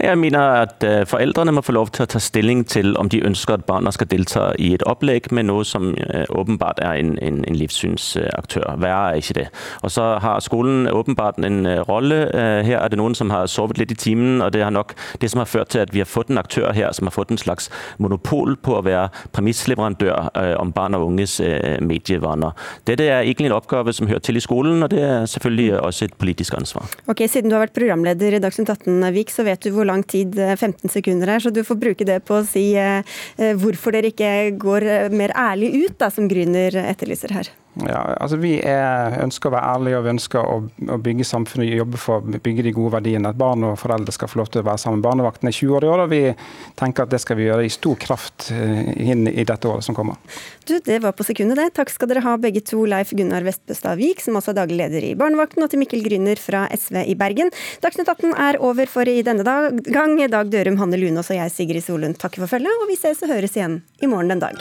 Jeg mener at øh, foreldrene må få lov til å ta stilling til om de ønsker at barna skal delta i et opplegg med noe som øh, åpenbart er en, en, en livssynsaktør. Verre er ikke det. Og så har skolen åpenbart en øh, rolle. Her er det noen som har sovet litt i timen, og det er nok det som har ført til at vi har fått en aktør her som har fått en slags monopol på å være premissleverandør om barn og unges medievaner. Dette er egentlig en oppgave som hører til i skolen, og det er selvfølgelig også et politisk ansvar.
Ok, Siden du har vært programleder i Dagsnytt 18, Vik, så vet du hvor lang tid 15 eh, sekunder er, så du får bruke det på å si eh, eh, hvorfor dere ikke går mer ærlig ut, da, som Grüner etterlyser her.
Ja, altså Vi er, ønsker å være ærlige og vi ønsker å, å, bygge samfunnet og jobbe for å bygge de gode verdiene. At barn og foreldre skal få lov til å være sammen. Barnevakten er 20 år i år, og vi tenker at det skal vi gjøre i stor kraft inn i dette året som kommer.
Du, Det var på sekundet, det. Takk skal dere ha begge to, Leif Gunnar Vestbøstad Vik, som også er daglig leder i Barnevakten, og til Mikkel Gryner fra SV i Bergen. Dagsnytt 18 er over for i denne dag. gang. Dag Dørum, Hanne Lunås og jeg, Sigrid Solund, takker for følget, og vi ses og høres igjen i morgen den dag.